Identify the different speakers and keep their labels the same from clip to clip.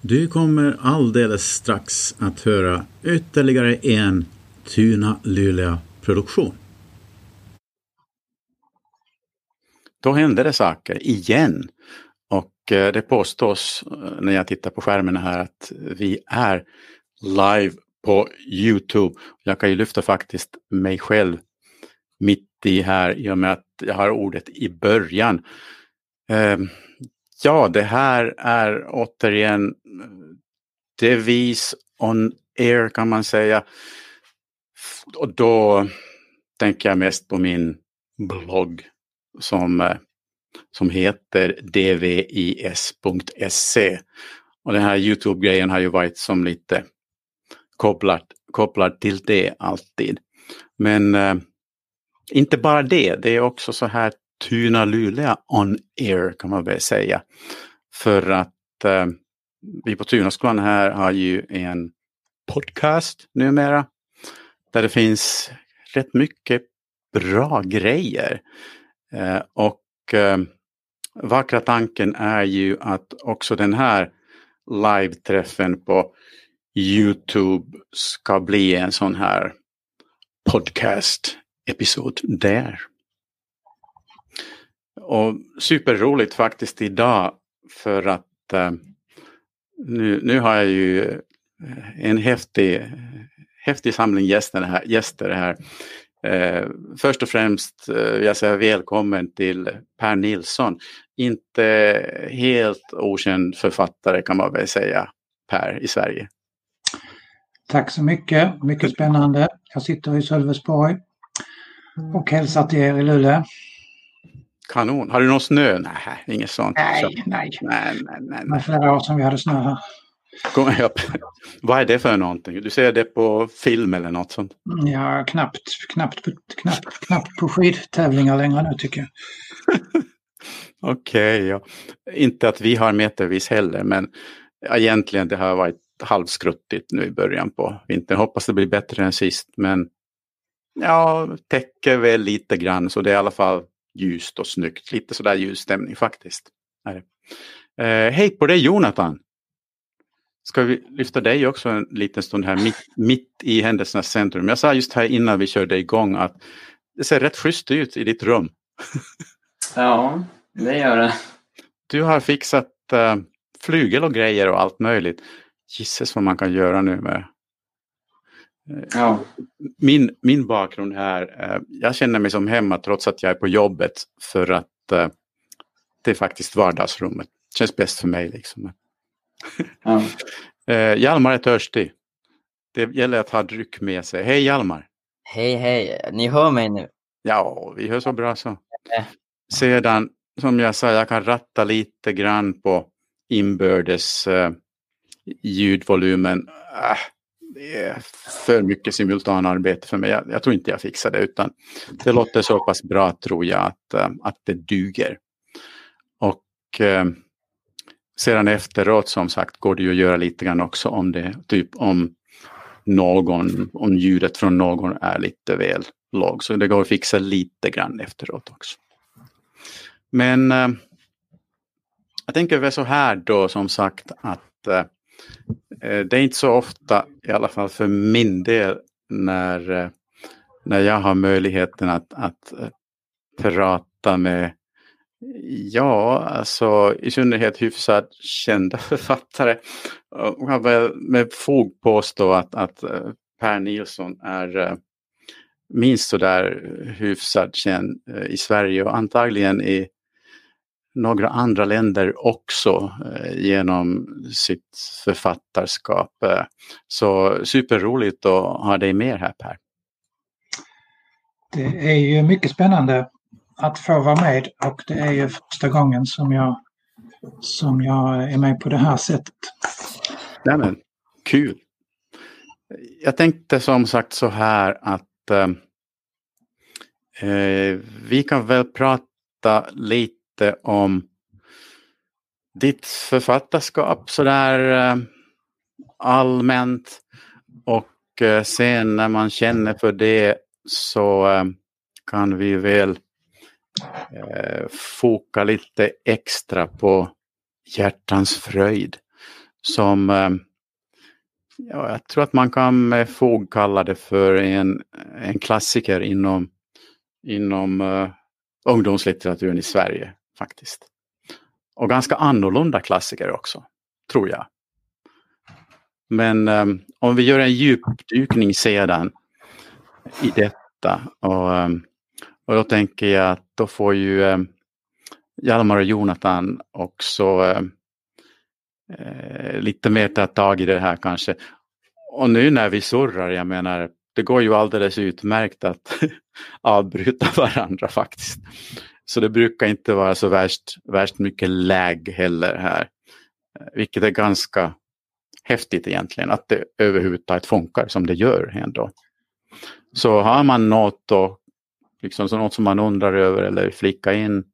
Speaker 1: Du kommer alldeles strax att höra ytterligare en Tuna Luleå produktion. Då hände det saker igen. Och eh, det påstås eh, när jag tittar på skärmen här att vi är live på Youtube. Jag kan ju lyfta faktiskt mig själv mitt i här i och med att jag har ordet i början. Ehm, Ja, det här är återigen eh, devis on air kan man säga. Och då tänker jag mest på min blogg som, eh, som heter dvis.se. Och den här Youtube-grejen har ju varit som lite kopplad, kopplad till det alltid. Men eh, inte bara det, det är också så här Tuna Luleå on air kan man väl säga. För att eh, vi på Tunaskolan här har ju en podcast numera. Där det finns rätt mycket bra grejer. Eh, och eh, vackra tanken är ju att också den här live-träffen på Youtube ska bli en sån här podcast-episod där. Och superroligt faktiskt idag för att eh, nu, nu har jag ju eh, en häftig, häftig samling gäster här. Gäster här. Eh, först och främst eh, vill jag säga välkommen till Per Nilsson. Inte helt okänd författare kan man väl säga, Per, i Sverige.
Speaker 2: Tack så mycket, mycket spännande. Jag sitter i Sölvesborg och hälsar till er i Luleå.
Speaker 1: Kanon. Har du någon snö? Nej, inget sånt.
Speaker 2: Nej, nej. nej, nej, nej. Det var flera år sedan vi hade snö här.
Speaker 1: Vad är det för någonting? Du ser det på film eller något sånt?
Speaker 2: Ja, knappt, knappt, knappt, knappt på skidtävlingar längre nu tycker jag.
Speaker 1: Okej, okay, ja. inte att vi har metervis heller men egentligen det har varit halvskruttigt nu i början på vintern. Hoppas det blir bättre än sist men ja, täcker väl lite grann så det är i alla fall ljust och snyggt. Lite sådär ljus stämning faktiskt. Eh, hej på dig Jonathan! Ska vi lyfta dig också en liten stund här mitt, mitt i händelsernas centrum. Jag sa just här innan vi körde igång att det ser rätt schysst ut i ditt rum.
Speaker 3: ja, det gör det.
Speaker 1: Du har fixat uh, flygel och grejer och allt möjligt. Gisses vad man kan göra nu med
Speaker 3: ja.
Speaker 1: min, min bakgrund här. Uh, jag känner mig som hemma trots att jag är på jobbet för att det är faktiskt vardagsrummet. Det känns bäst för mig. Liksom. Ja. Eh, Hjalmar är törstig. Det gäller att ha dryck med sig. Hej Hjalmar!
Speaker 4: Hej hej! Ni hör mig nu?
Speaker 1: Ja, vi hör så bra så. Sedan, som jag sa, jag kan ratta lite grann på inbördes eh, ljudvolymen. Äh, det är för mycket simultanarbete för mig. Jag, jag, tror inte jag fixar det utan det låter så pass bra tror jag att, eh, att det duger. Och eh, sedan efteråt som sagt går det ju att göra lite grann också om det, typ om någon, om ljudet från någon är lite väl låg. Så det går att fixa lite grann efteråt också. Men eh, jag tänker väl så här då som sagt att eh, Eh, det är inte så ofta, i alla fall för min del, när, eh, när jag har möjligheten att, att eh, prata med Ja, alltså i synnerhet hyfsat kända författare. Jag kan med fog påstå att, att Per Nilsson är minst sådär hyfsat känd i Sverige och antagligen i några andra länder också genom sitt författarskap. Så superroligt att ha dig med här Per.
Speaker 2: Det är ju mycket spännande att få vara med och det är ju första gången som jag, som jag är med på det här sättet.
Speaker 1: Nämen, kul! Jag tänkte som sagt så här att eh, eh, vi kan väl prata lite om ditt författarskap sådär eh, allmänt och eh, sen när man känner för det så eh, kan vi väl eh, foka lite extra på hjärtans fröjd. som eh, ja, jag tror att man kan eh, med fog kalla det för en, en klassiker inom, inom uh, ungdomslitteraturen i Sverige faktiskt. Och ganska annorlunda klassiker också, tror jag. Men um, om vi gör en djupdykning sedan i detta och, um, och då tänker jag att då får ju um, Hjalmar och Jonathan också um, uh, lite mer ta tag i det här kanske. Och nu när vi surrar, jag menar, det går ju alldeles utmärkt att avbryta varandra faktiskt. Så det brukar inte vara så värst, värst mycket läg heller här. Vilket är ganska häftigt egentligen att det överhuvudtaget funkar som det gör ändå. Så har man något, då, liksom, så något som man undrar över eller flicka in,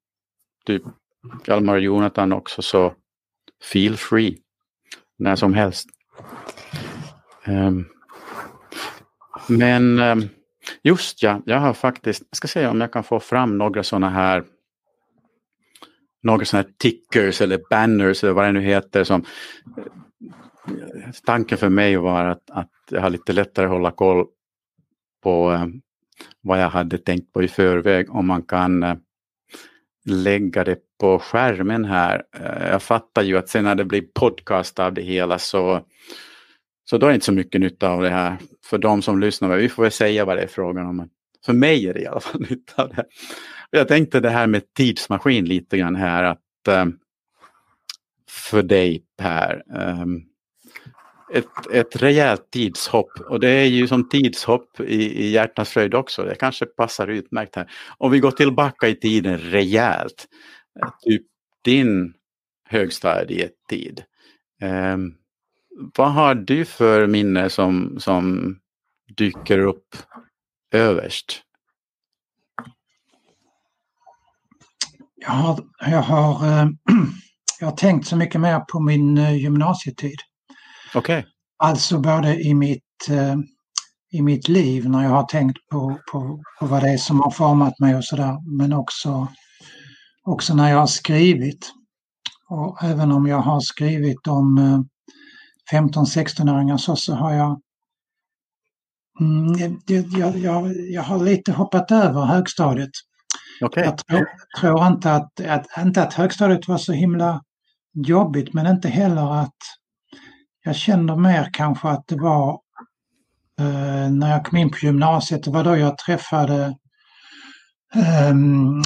Speaker 1: typ Hjalmar och Jonathan också, så feel free när som helst. Um, men um, just ja, jag har faktiskt, jag ska se om jag kan få fram några sådana här några sådana här tickers eller banners eller vad det nu heter som tanken för mig var att, att jag har lite lättare att hålla koll på eh, vad jag hade tänkt på i förväg om man kan eh, lägga det på skärmen här. Eh, jag fattar ju att sen när det blir podcast av det hela så så då är det inte så mycket nytta av det här för de som lyssnar. Vi får väl säga vad det är frågan om. För mig är det i alla fall nytta av det. Jag tänkte det här med tidsmaskin lite grann här. att um, För dig Per. Um, ett, ett rejält tidshopp och det är ju som tidshopp i, i hjärtans fröjd också. Det kanske passar utmärkt här. Om vi går tillbaka i tiden rejält. Typ din högstadietid. Um, vad har du för minne som, som dyker upp överst?
Speaker 2: Jag har, jag, har, eh, jag har tänkt så mycket mer på min eh, gymnasietid.
Speaker 1: Okej. Okay.
Speaker 2: Alltså både i mitt, eh, i mitt liv när jag har tänkt på, på, på vad det är som har format mig och sådär. Men också, också när jag har skrivit. Och även om jag har skrivit om 15-16-åringar så, så har jag mm, jag, jag, jag, har lite hoppat över högstadiet.
Speaker 1: Okay.
Speaker 2: Jag tror, tror inte, att, att, inte att högstadiet var så himla jobbigt men inte heller att jag känner mer kanske att det var eh, när jag kom in på gymnasiet, det var då jag träffade eh,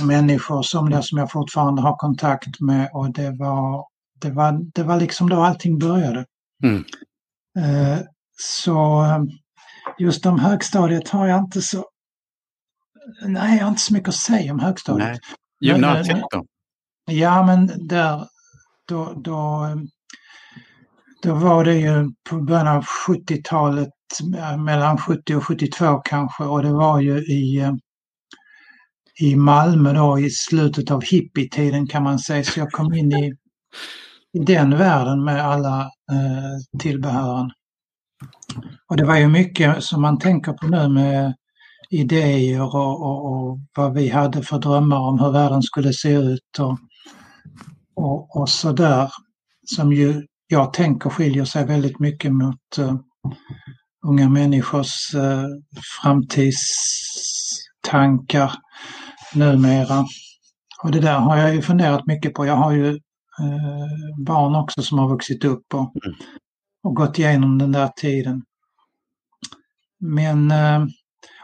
Speaker 2: människor som, det, som jag fortfarande har kontakt med och det var, det var, det var liksom då allting började.
Speaker 1: Mm.
Speaker 2: Eh, så eh, just om högstadiet har jag inte så... Nej, jag har inte så mycket att säga om högstadiet. Nej.
Speaker 1: Gymnasiet då?
Speaker 2: Ja, men där, då, då, då var det ju på början av 70-talet, mellan 70 och 72 kanske, och det var ju i, eh, i Malmö då i slutet av hippietiden kan man säga, så jag kom in i i den världen med alla eh, tillbehören. Och det var ju mycket som man tänker på nu med idéer och, och, och, vad vi hade för drömmar om hur världen skulle se ut och, och, och sådär. Som ju jag tänker skiljer sig väldigt mycket mot uh, unga människors uh, framtidstankar numera. Och det där har jag ju funderat mycket på. Jag har ju Eh, barn också som har vuxit upp och, mm. och gått igenom den där tiden. Men, eh,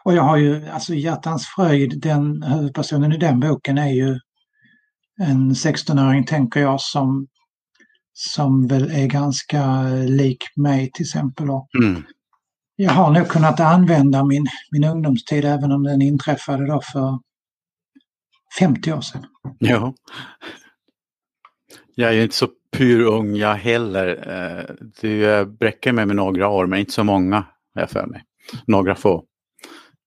Speaker 2: och jag har ju, alltså Hjärtans fröjd, den huvudpersonen i den boken är ju en 16-åring tänker jag som, som väl är ganska lik mig till exempel.
Speaker 1: Mm.
Speaker 2: Jag har nog kunnat använda min, min ungdomstid även om den inträffade då för 50 år sedan.
Speaker 1: Ja. Jag är ju inte så purung jag heller. Eh, du bräcker mig med några år men inte så många har jag för mig. Några få.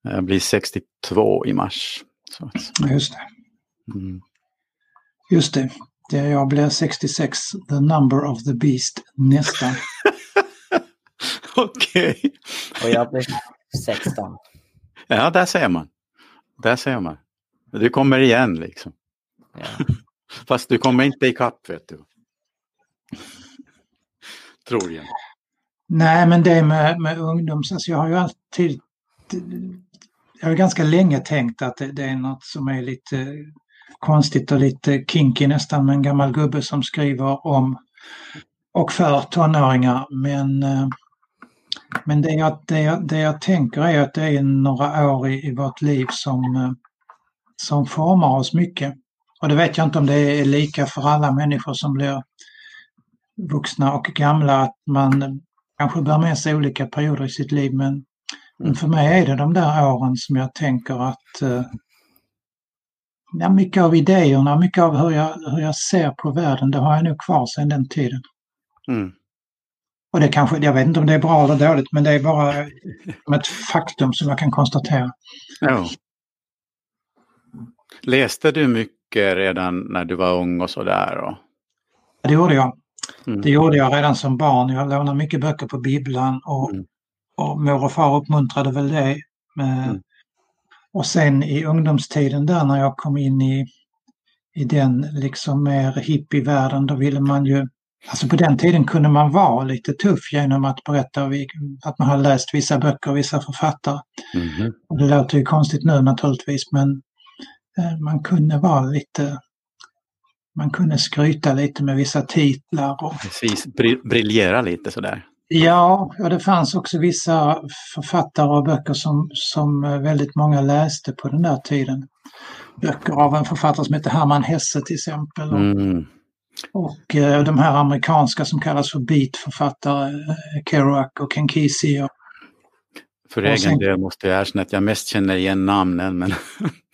Speaker 1: Jag blir 62 i mars. Så.
Speaker 2: Just det. Mm. Just det. det. Jag blir 66, the number of the beast, nästan.
Speaker 1: Okej. Okay.
Speaker 4: Och jag blir 16.
Speaker 1: Ja, där ser man. Där ser man. Du kommer igen liksom.
Speaker 4: Ja.
Speaker 1: Fast du kommer inte ikapp vet du. Troligen.
Speaker 2: Nej, men det med, med ungdoms... Alltså jag har ju alltid... Jag har ganska länge tänkt att det, det är något som är lite konstigt och lite kinky nästan med en gammal gubbe som skriver om och för tonåringar. Men, eh, men det, jag, det, jag, det jag tänker är att det är några år i, i vårt liv som, eh, som formar oss mycket. Och det vet jag inte om det är lika för alla människor som blir vuxna och gamla, att man kanske bär med sig olika perioder i sitt liv. Men, men för mig är det de där åren som jag tänker att eh, ja, mycket av idéerna, mycket av hur jag, hur jag ser på världen, det har jag nog kvar sedan den tiden.
Speaker 1: Mm.
Speaker 2: Och det kanske, jag vet inte om det är bra eller dåligt, men det är bara ett faktum som jag kan konstatera.
Speaker 1: Ja. Läste du mycket redan när du var ung och sådär? Och...
Speaker 2: Det gjorde jag.
Speaker 1: Mm.
Speaker 2: Det gjorde jag redan som barn. Jag lånade mycket böcker på bibblan och,
Speaker 1: Mm.
Speaker 2: och mor och far uppmuntrade väl det. Eh,
Speaker 1: Mm.
Speaker 2: Och sen i ungdomstiden där när jag kom in i, i den liksom mer hippievärlden, då ville man ju Alltså på den tiden kunde man vara lite tuff genom att berätta att man hade läst vissa böcker, vissa författare.
Speaker 1: Mhm.
Speaker 2: Och det låter ju konstigt nu naturligtvis men man kunde vara lite, man kunde skryta lite med vissa titlar. Och,
Speaker 1: Precis, Bri- briljera lite sådär.
Speaker 2: ja, och det fanns också vissa författare och böcker som, som eh, väldigt många läste på den där tiden. Böcker av en författare som heter Hermann Hesse till exempel. Och,
Speaker 1: Mm.
Speaker 2: och eh, de här amerikanska som kallas för beat-författare, eh, Kerouac och Ken Kesey. Och,
Speaker 1: För
Speaker 2: Och
Speaker 1: egen
Speaker 2: sen-
Speaker 1: del måste jag erkänna att jag mest känner igen namnen. Men...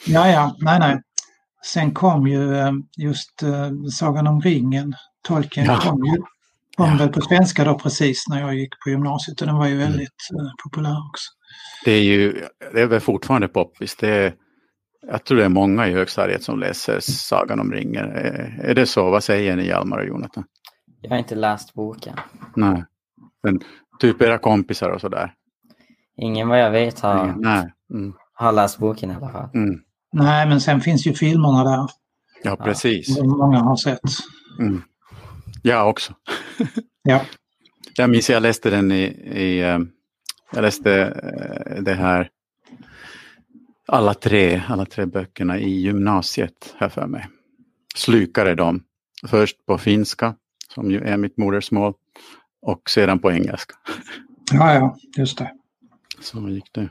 Speaker 2: ja, ja, nej, nej. Sen kom ju eh, just eh, Sagan om ringen, Tolkien
Speaker 1: Ja.
Speaker 2: kom ju kom
Speaker 1: Ja.
Speaker 2: väl på svenska då precis när jag gick på gymnasiet och den var ju
Speaker 1: Mm.
Speaker 2: väldigt eh, populär också.
Speaker 1: Det är ju det är väl fortfarande poppis. Det är, jag tror det är många i högstadiet som läser Sagan om ringen. Är, är det så? Vad säger ni Hjalmar och Jonathan?
Speaker 4: Jag har inte läst boken.
Speaker 1: Nej. Men typ era kompisar och sådär?
Speaker 4: Ingen vad jag vet har,
Speaker 1: Nej. Mm.
Speaker 4: har läst boken i alla fall.
Speaker 1: Mm.
Speaker 2: Nej, men sen finns ju filmerna där
Speaker 1: Ja, precis.
Speaker 2: som många har sett.
Speaker 1: Mm. Jag också.
Speaker 2: Ja.
Speaker 1: Jag minns jag läste den i, i eh, jag läste eh, det här alla tre, alla tre böckerna i gymnasiet här för mig. Slukade dem. Först på finska, som ju är mitt modersmål, och sedan på engelska.
Speaker 2: Ja, ja, just det.
Speaker 1: Så gick det.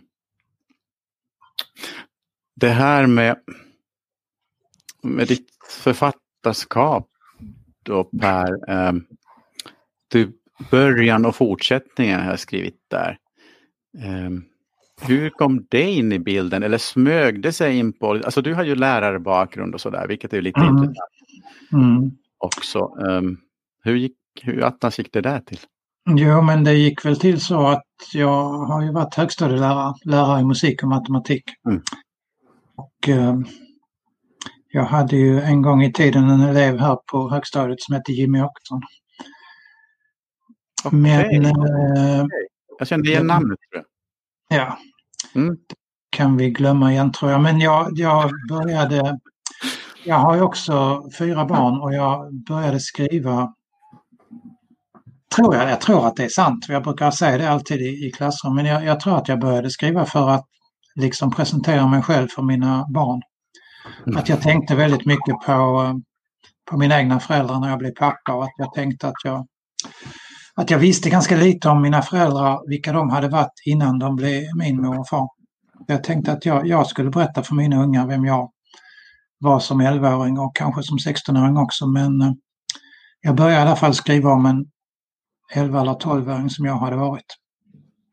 Speaker 1: Det här med, med ditt författarskap då Per, eh, du, början och fortsättningen har jag skrivit där. Eh, hur kom det in i bilden eller smög det sig in på, alltså du har ju lärarbakgrund och sådär, vilket är lite
Speaker 2: Mm.
Speaker 1: intressant
Speaker 2: Mm.
Speaker 1: också. Eh, hur gick, hur attans gick det där till?
Speaker 2: Jo, men det gick väl till så att jag har ju varit högstadielärare, lärare i musik och matematik.
Speaker 1: Mm.
Speaker 2: Och eh, jag hade ju en gång i tiden en elev här på högstadiet som hette Jimmy Åkesson. Men
Speaker 1: Okej,
Speaker 2: eh,
Speaker 1: Jag kände igen namnet tror jag.
Speaker 2: ja,
Speaker 1: Mm.
Speaker 2: kan vi glömma igen tror jag. Men jag, jag började, jag har ju också fyra barn och jag började skriva, tror jag, jag tror att det är sant, jag brukar säga det alltid i, i klassrum, men jag, jag tror att jag började skriva för att liksom presentera mig själv för mina barn.
Speaker 1: Mm.
Speaker 2: Att jag tänkte väldigt mycket på, eh, på mina egna föräldrar när jag blev pappa och att jag tänkte att jag, att jag visste ganska lite om mina föräldrar, vilka de hade varit innan de blev min mor och far. Jag tänkte att jag, jag skulle berätta för mina unga vem jag var som 11-åring och kanske som 16-åring också men eh, jag började i alla fall skriva om en 11 eller 12-åring som jag hade varit.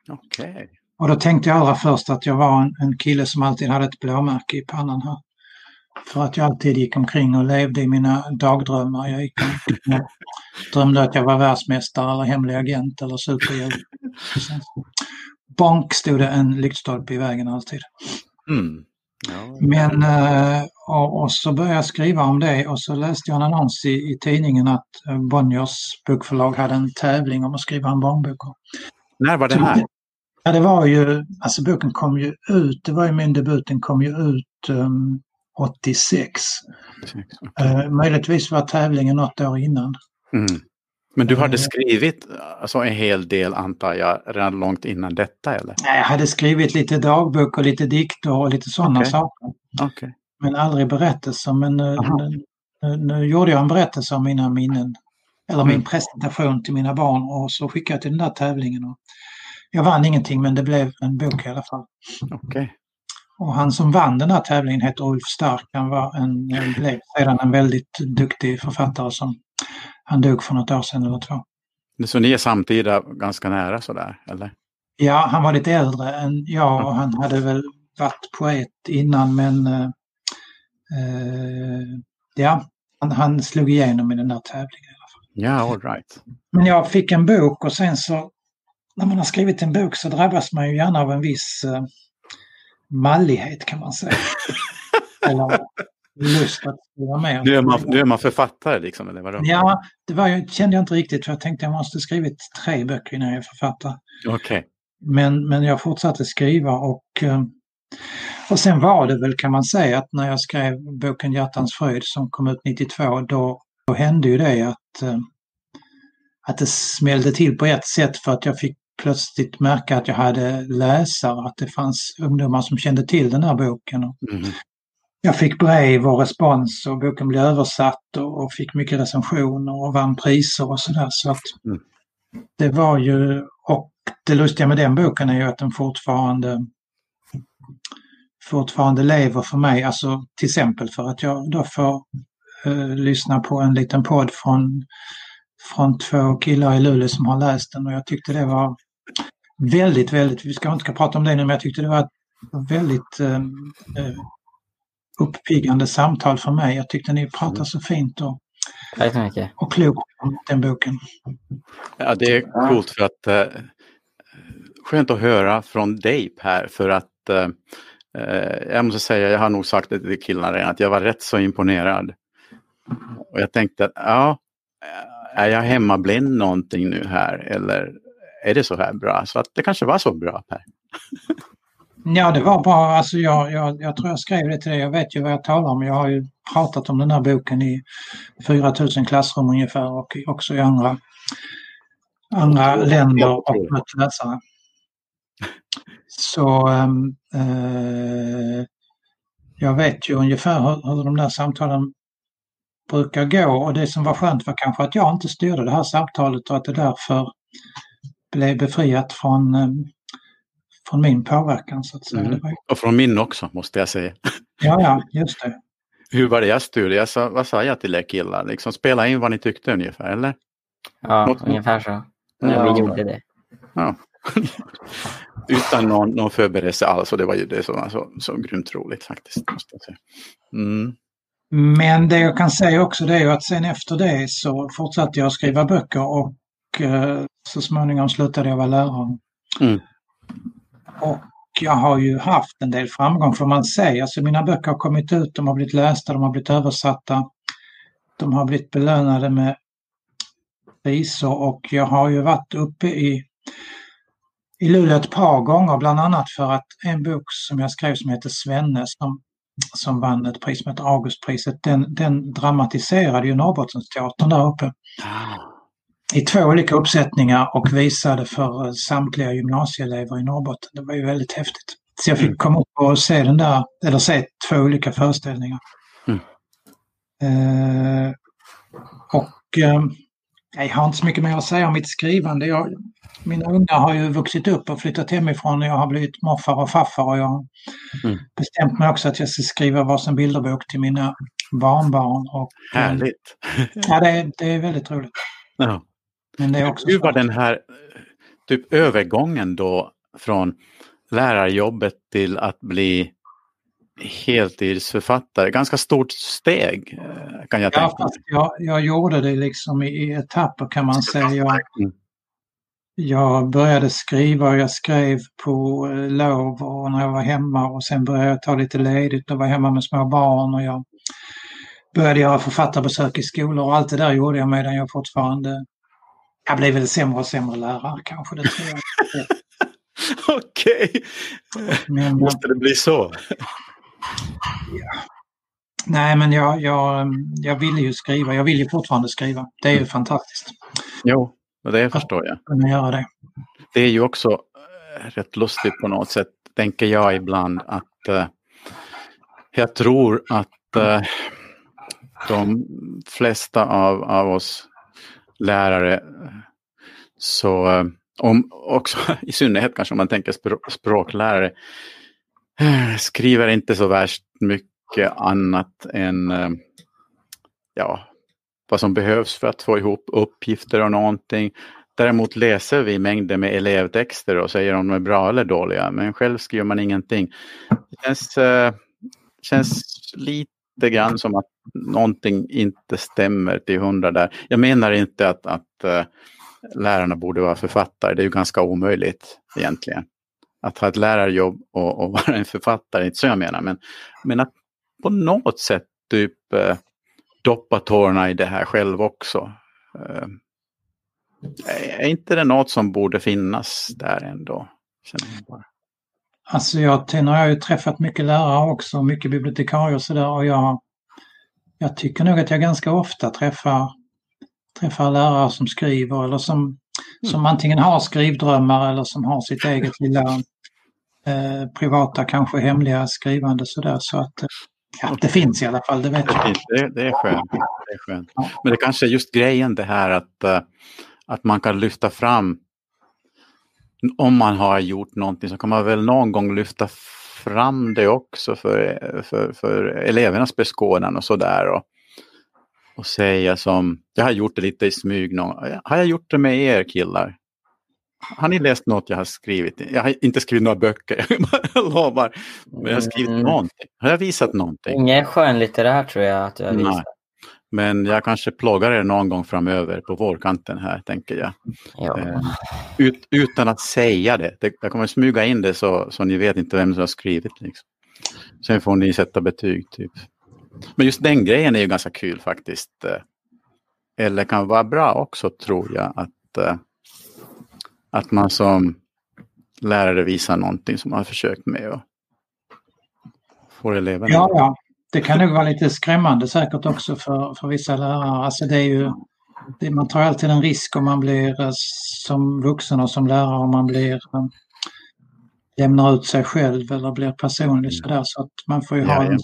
Speaker 1: Okej.
Speaker 2: Och då tänkte jag allra först att jag var en, en kille som alltid hade ett blåmärke i pannan här. För att jag alltid gick omkring och levde i mina dagdrömmar. Jag gick och drömde att jag var världsmästare eller hemlig agent eller superhjälte. Bonk stod det en lyktstolpe i vägen alltid.
Speaker 1: Mm. Ja,
Speaker 2: Men eh, och, och så började jag skriva om det och så läste jag en annons i, i tidningen att eh, Bonniers bokförlag hade en tävling om att skriva en barnbok.
Speaker 1: När var det här?
Speaker 2: Ja, det var ju, alltså boken kom ju ut, det var ju min debut, den kom ju ut um, 86. Eh, möjligtvis var tävlingen något år innan.
Speaker 1: Mm. Men du hade
Speaker 2: Eh.
Speaker 1: skrivit alltså, en hel del antar jag redan långt innan detta eller?
Speaker 2: Jag hade skrivit lite dagbok och lite dikter och lite sådana
Speaker 1: Okej.
Speaker 2: saker.
Speaker 1: Okej.
Speaker 2: Men aldrig berättelser. Men nu, nu, nu, gjorde jag en berättelse om mina minnen. Eller min
Speaker 1: Mm.
Speaker 2: presentation till mina barn och så skickade jag till den där tävlingen. Och jag vann ingenting men det blev en bok i alla fall.
Speaker 1: Okej.
Speaker 2: Och han som vann den här tävlingen heter Ulf Stark. Han var en, blev sedan en väldigt duktig författare som han dog för något år sedan eller två.
Speaker 1: Så ni är samtida ganska nära sådär, eller?
Speaker 2: Ja, han var lite äldre än jag och han hade väl varit poet innan men eh, ja, han, han slog igenom i den där tävlingen.
Speaker 1: Ja, all right.
Speaker 2: Men jag fick en bok och sen så när man har skrivit en bok så drabbas man ju gärna av en viss eh, mallighet kan man säga. Eller lust att skriva mer.
Speaker 1: Nu är man, nu är man författare liksom, eller vadå?
Speaker 2: Ja, det var, kände jag inte riktigt för jag tänkte jag måste skrivit tre böcker innan jag är författare.
Speaker 1: Okej.
Speaker 2: Men, men jag fortsatte skriva och, eh, och sen var det väl kan man säga att när jag skrev boken Hjärtans fröjd som kom ut 92 då, då hände ju det att, eh, att det smällde till på ett sätt för att jag fick plötsligt märka att jag hade läsare, att det fanns ungdomar som kände till den här boken.
Speaker 1: Mhm.
Speaker 2: jag fick brev och respons och boken blev översatt och, och fick mycket recensioner och vann priser och sådär. Så att
Speaker 1: Mm.
Speaker 2: det var ju, och det lustiga med den boken är ju att den fortfarande fortfarande lever för mig, alltså till exempel för att jag då får eh, lyssna på en liten podd från, från två killar i Luleå som har läst den och jag tyckte det var väldigt, väldigt, vi ska inte ska prata om det nu, men jag tyckte det var ett väldigt eh, eh, uppiggande samtal för mig. Jag tyckte ni pratar så fint och, och klokt om den boken.
Speaker 1: Ja, det är coolt för att eh, skönt att höra från dig Per för att eh, jag måste säga, jag har nog sagt det till killarna redan, att jag var rätt så imponerad. Och jag tänkte, att, ja, är jag hemmablind någonting nu här eller är det så här bra? Så att det kanske var så bra Per.
Speaker 2: Ja, det var bra. Alltså jag, jag, jag tror jag skrev det till dig. Jag vet ju vad jag talar om. Jag har ju pratat om den här boken i 4000 klassrum ungefär och också i andra, andra länder och mött läsare. Så ehm, eh, jag vet ju ungefär hur, hur de där samtalen brukar gå och det som var skönt var kanske att jag inte styrde det här samtalet och att det därför blev befriat från, ehm, från min påverkan så att säga.
Speaker 1: Mm. Och från min också måste jag säga.
Speaker 2: ja, ja, just det.
Speaker 1: Hur var det jag styrde? Jag sa, vad sa jag till er killar? Liksom, spela in vad ni tyckte ungefär, eller?
Speaker 4: Ja,
Speaker 1: Något-
Speaker 4: ungefär så.
Speaker 1: Ja.
Speaker 4: Ja, vi gjorde det.
Speaker 1: Ja. Utan någon, någon förberedelse alls och det var ju det som var så, så grymt roligt faktiskt. Måste jag säga. Mm.
Speaker 2: Men det jag kan säga också det är ju att sen efter det så fortsatte jag skriva böcker och eh, så småningom slutade jag vara lärare.
Speaker 1: Mm.
Speaker 2: Och jag har ju haft en del framgång får man säga. Alltså mina böcker har kommit ut, de har blivit lästa, de har blivit översatta. De har blivit belönade med priser och jag har ju varit uppe i, i Luleå ett par gånger bland annat för att en bok som jag skrev som heter Svenne som, som vann ett pris som heter Augustpriset, den, den dramatiserade ju Norrbottensteatern där uppe i två olika uppsättningar och visade för eh, samtliga gymnasieelever i Norrbotten. Det var ju väldigt häftigt. Så jag fick
Speaker 1: Mm.
Speaker 2: komma upp och se den där, eller se två olika föreställningar.
Speaker 1: Mm.
Speaker 2: Eh, och eh, jag har inte så mycket mer att säga om mitt skrivande. Jag, mina ungar har ju vuxit upp och flyttat hemifrån och jag har blivit morfar och farfar och jag har
Speaker 1: Mm.
Speaker 2: bestämt mig också att jag ska skriva varsin bilderbok till mina barnbarn. Och, eh,
Speaker 1: Härligt!
Speaker 2: Ja, det, är- det är väldigt roligt.
Speaker 1: Ja.
Speaker 2: Men det är också
Speaker 1: Hur var den här eh, typ övergången då från lärarjobbet till att bli heltidsförfattare? Ganska stort steg eh, kan jag
Speaker 2: Ja,
Speaker 1: tänka mig.
Speaker 2: jag, jag gjorde det liksom i, etapper kan man säga. Jag,
Speaker 1: Mm.
Speaker 2: jag började skriva och jag skrev på eh, lov och när jag var hemma och sen började jag ta lite ledigt och var hemma med små barn och jag började göra författarbesök i skolor och allt det där gjorde jag medan jag fortfarande jag blev väl sämre och sämre lärare kanske, det tror jag.
Speaker 1: Okej,
Speaker 2: Men,
Speaker 1: måste det bli så?
Speaker 2: nej, men jag, jag, jag ville ju skriva, jag vill ju fortfarande skriva. Det är ju fantastiskt.
Speaker 1: Jo, och det förstår jag.
Speaker 2: kunna göra det.
Speaker 1: Det är ju också eh, rätt lustigt på något sätt, tänker jag ibland, att eh, jag tror att eh, de flesta av, av oss lärare, så eh, om, också i synnerhet kanske om man tänker språk, språklärare, Eh, skriver inte så värst mycket annat än eh, ja, vad som behövs för att få ihop uppgifter och någonting. Däremot läser vi mängder med elevtexter och säger om de är bra eller dåliga, men själv skriver man ingenting. Det känns, eh, känns lite grann som att någonting inte stämmer till hundra där. Jag menar inte att, att lärarna borde vara författare, det är ju ganska omöjligt egentligen. Att ha ett lärarjobb och, och vara en författare, inte så jag menar, men, men att på något sätt typ eh, doppa tårna i det här själv också. Eh, är inte det något som borde finnas där ändå? Känner jag bara.
Speaker 2: Alltså jag, nu har jag ju träffat mycket lärare också, mycket bibliotekarier och sådär och jag, jag tycker nog att jag ganska ofta träffar, träffar lärare som skriver eller som, som antingen har skrivdrömmar eller som har sitt eget lilla eh, privata, kanske hemliga skrivande sådär. Så att eh, ja, det finns i alla fall, det vet jag.
Speaker 1: det, det, är skönt, det är skönt. Men det kanske är just grejen det här att, eh, att man kan lyfta fram om man har gjort någonting så kan man väl någon gång lyfta fram det också för, för, för elevernas beskådan och sådär. Och, och säga som, jag har gjort det lite i smyg någon, har jag gjort det med er killar? Har ni läst något jag har skrivit? Jag har inte skrivit några böcker, jag lovar. Men jag har skrivit
Speaker 4: Mm.
Speaker 1: någonting. Har jag visat någonting?
Speaker 4: Inget skönlitterär tror jag att jag
Speaker 1: Nej.
Speaker 4: visar.
Speaker 1: Men jag kanske plågar er någon gång framöver på vårkanten här, tänker jag.
Speaker 4: Ja.
Speaker 1: Eh, ut, utan att säga det. det. Jag kommer smyga in det så, så ni vet inte vem som har skrivit. Liksom. Sen får ni sätta betyg. Typ. Men just den grejen är ju ganska kul faktiskt. eh. Eller kan vara bra också tror jag. Att, eh, att man som lärare visar någonting som man har försökt med. Och får eleverna.
Speaker 2: Ja, ja. Det kan nog vara lite skrämmande säkert också för, för vissa lärare. Alltså det är ju, det, man tar alltid en risk om man blir eh, som vuxen och som lärare om man blir lämnar ut sig själv eller blir personlig sådär. Så att man får ju
Speaker 1: Ja,
Speaker 2: ha
Speaker 1: ja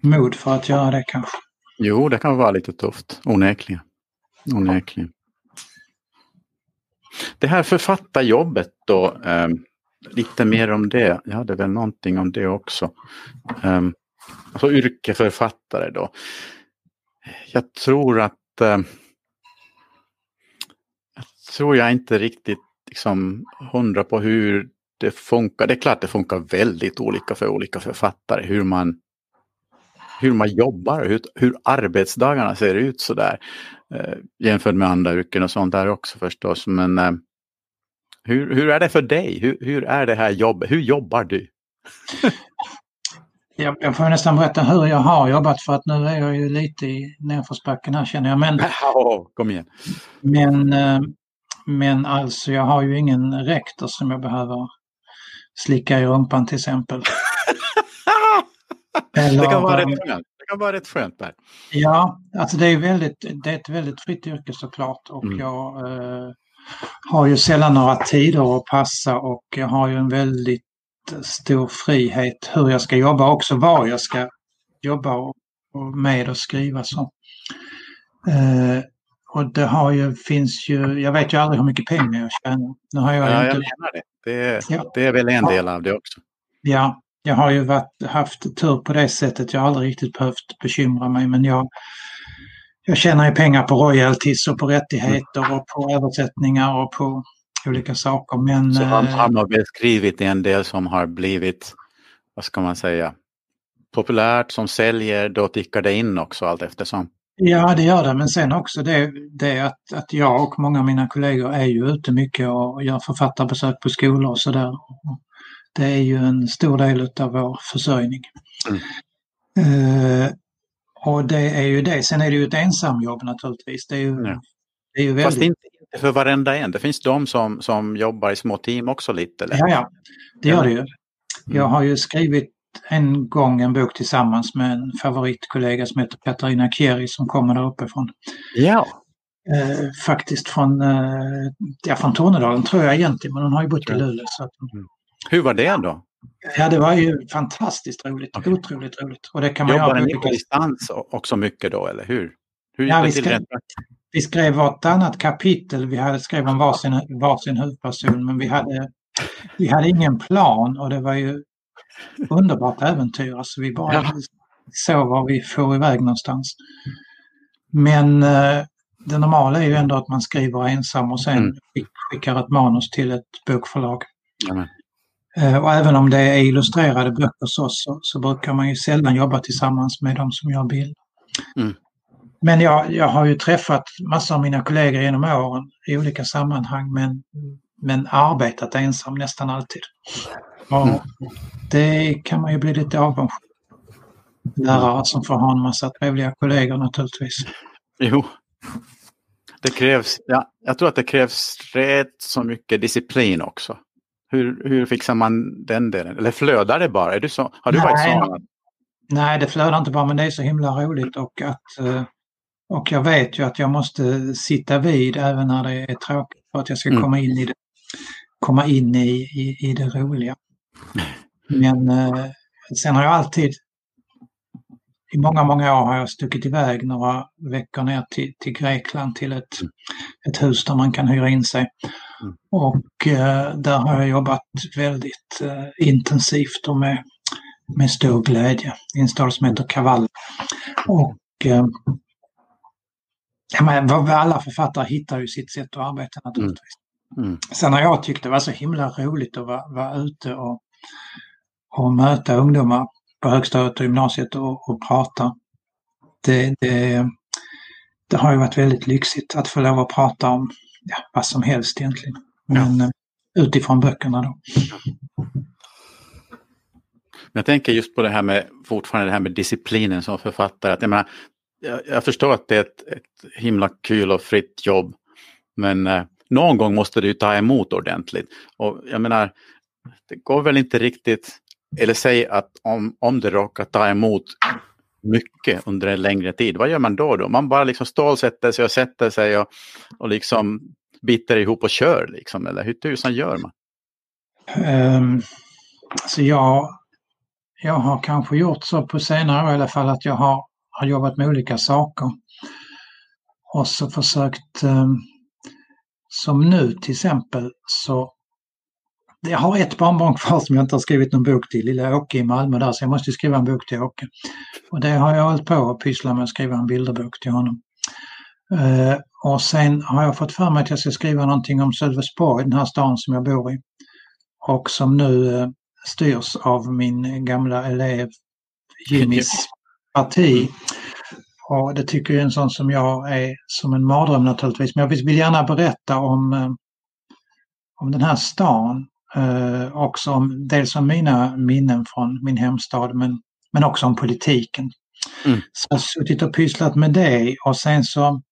Speaker 2: mod för att göra det kanske.
Speaker 1: Jo, det kan vara lite tufft. Onekligen. Onekligen. Det här författarjobbet då, ehm, lite mer om det. Jag hade väl någonting om det också. Um, alltså yrkesförfattare då. Jag tror att ehm, jag tror jag inte riktigt liksom hundra på hur det funkar. Det är klart det funkar väldigt olika för olika författare hur man hur man jobbar, hur, hur arbetsdagarna ser ut sådär. Eh, jämfört med andra yrken och sånt där också förstås. Men eh, hur, hur är det för dig? Hur, hur är det här jobbet? Hur jobbar du?
Speaker 2: Jag, jag får nästan berätta hur jag har jobbat för att nu är jag ju lite i nedförsbacken här känner jag. Men,
Speaker 1: Oh, kom igen.
Speaker 2: men, eh, men alltså jag har ju ingen rektor som jag behöver slicka i rumpan till exempel. Eller,
Speaker 1: det kan vara rätt skönt. Det kan vara rätt skönt där.
Speaker 2: Ja, alltså det är, väldigt, det är ett väldigt fritt yrke såklart och
Speaker 1: Mm.
Speaker 2: jag eh, har ju sällan några tider att passa och jag har ju en väldigt stor frihet hur jag ska jobba också, var jag ska jobba och, och med och skriva så. Eh, och det har ju, finns ju, jag vet ju aldrig hur mycket pengar jag tjänar. Nu har jag
Speaker 1: Ja,
Speaker 2: ju
Speaker 1: jag
Speaker 2: inte,
Speaker 1: menar det. Det,
Speaker 2: Ja.
Speaker 1: det är väl en del av det också.
Speaker 2: ja, jag har ju varit, haft tur på det sättet. Jag har aldrig riktigt behövt bekymra mig men jag, jag tjänar ju pengar på royalties och på rättigheter och på översättningar och på olika saker. Men
Speaker 1: Så han
Speaker 2: eh,
Speaker 1: har man väl skrivit en del som har blivit, vad ska man säga, populärt som säljer, då tickar det in också allt eftersom.
Speaker 2: ja, det gör det. Men sen också det, det att, att jag och många av mina kollegor är ju ute mycket och gör författarbesök på skolor och sådär. Det är ju en stor del av vår försörjning.
Speaker 1: Mm.
Speaker 2: Eh, och det är ju det. Sen är det ju ett ensamjobb naturligtvis. Det är ju,
Speaker 1: Ja.
Speaker 2: det är ju
Speaker 1: Fast
Speaker 2: väldigt...
Speaker 1: inte, inte för varenda en. Det finns de som, som jobbar i små team också lite. Eller?
Speaker 2: Ja, ja, det gör det ju.
Speaker 1: Mm.
Speaker 2: Jag har ju skrivit en gång en bok tillsammans med en favoritkollega som heter Katarina Kieri som kommer där uppifrån.
Speaker 1: ja.
Speaker 2: Eh, faktiskt från, eh, ja, från Tornedalen tror jag egentligen, men hon har ju bott i Luleå. Så att,
Speaker 1: Hur var det då?
Speaker 2: ja, det var ju fantastiskt roligt.
Speaker 1: Okej.
Speaker 2: Otroligt roligt. Och det kan man
Speaker 1: Jobbade ni på distans också mycket då, eller hur? Hur gick
Speaker 2: Ja,
Speaker 1: det till praktiskt?
Speaker 2: Vi skrev vartannat kapitel. Vi hade skrev om varsin, varsin huvudperson men vi hade, vi hade ingen plan och det var ju underbart äventyr. Alltså vi bara
Speaker 1: Ja.
Speaker 2: såg var vi får iväg någonstans. Men eh, det normala är ju ändå att man skriver ensam och sen
Speaker 1: Mm.
Speaker 2: skick- skickar ett manus till ett bokförlag.
Speaker 1: Jamen.
Speaker 2: Eh, och även om det är illustrerade böcker så, så, så brukar man ju sällan jobba tillsammans med de som gör bilder.
Speaker 1: Mm.
Speaker 2: Men jag, jag har ju träffat massor av mina kollegor genom åren i olika sammanhang men, men arbetat ensam nästan alltid. Och
Speaker 1: Mm.
Speaker 2: Det kan man ju bli lite avundsjuk Lärare som får ha en massa trevliga kollegor naturligtvis.
Speaker 1: Jo. Det krävs, ja, jag tror att det krävs rätt så mycket disciplin också. Hur, hur fixar man den delen? Eller flödar det bara? Är du så, har du varit
Speaker 2: Nej.
Speaker 1: sån?
Speaker 2: Nej, det flödar inte bara men det är så himla roligt och att eh, och jag vet ju att jag måste sitta vid även när det är tråkigt för att jag ska
Speaker 1: Mm.
Speaker 2: komma in i det, komma in i, i, i det roliga. Men eh, sen har jag alltid, i många, många år har jag stuckit iväg några veckor ner till, till Grekland till ett,
Speaker 1: Mm.
Speaker 2: ett hus där man kan hyra in sig.
Speaker 1: Mm.
Speaker 2: Och eh, där har jag jobbat väldigt eh, intensivt och med, med stor glädje i en stad som heter Kaval. Och eh, ja, men vad- alla författare hittar ju sitt sätt att arbeta naturligtvis.
Speaker 1: Mm.
Speaker 2: Sen har jag tyckt det var så himla roligt att vara, vara ute och, och möta ungdomar på högstadiet och gymnasiet och, och prata. Det, det, det har ju varit väldigt lyxigt att få lov att prata om ja, vad som helst egentligen. Men eh, utifrån böckerna då.
Speaker 1: Jag tänker just på det här med, fortfarande det här med disciplinen som författare. Att jag, menar, jag, jag förstår att det är ett, ett himla kul och fritt jobb. Men eh, någon gång måste du ju ta emot ordentligt. Och jag menar, det går väl inte riktigt, eller säg att om, om det råkar ta emot mycket under en längre tid, vad gör man då? då? Man bara liksom stålsätter sig och sätter sig och, och liksom biter ihop och kör liksom, eller hur tusan gör man?
Speaker 2: Um, så jag, jag har kanske gjort så på senare år i alla fall att jag har, har jobbat med olika saker. Och så försökt, um, som nu till exempel, så jag har ett barnbarn kvar som jag inte har skrivit någon bok till, lilla Åke i Malmö där, så jag måste skriva en bok till Åke. Och det har jag hållit på att pyssla med att skriva en bilderbok till honom. Eh, och sen har jag fått för mig att jag ska skriva någonting om Sölvesborg, den här stan som jag bor i. Och som nu eh, styrs av min gamla elev Jimmys parti. Och det tycker ju en sån som jag är som en mardröm naturligtvis. Men jag vill vill gärna berätta om, eh, om den här stan. Eh, också om, dels om mina minnen från min hemstad men, men också om politiken.
Speaker 1: Mm.
Speaker 2: Så jag har suttit och pysslat med det och sen så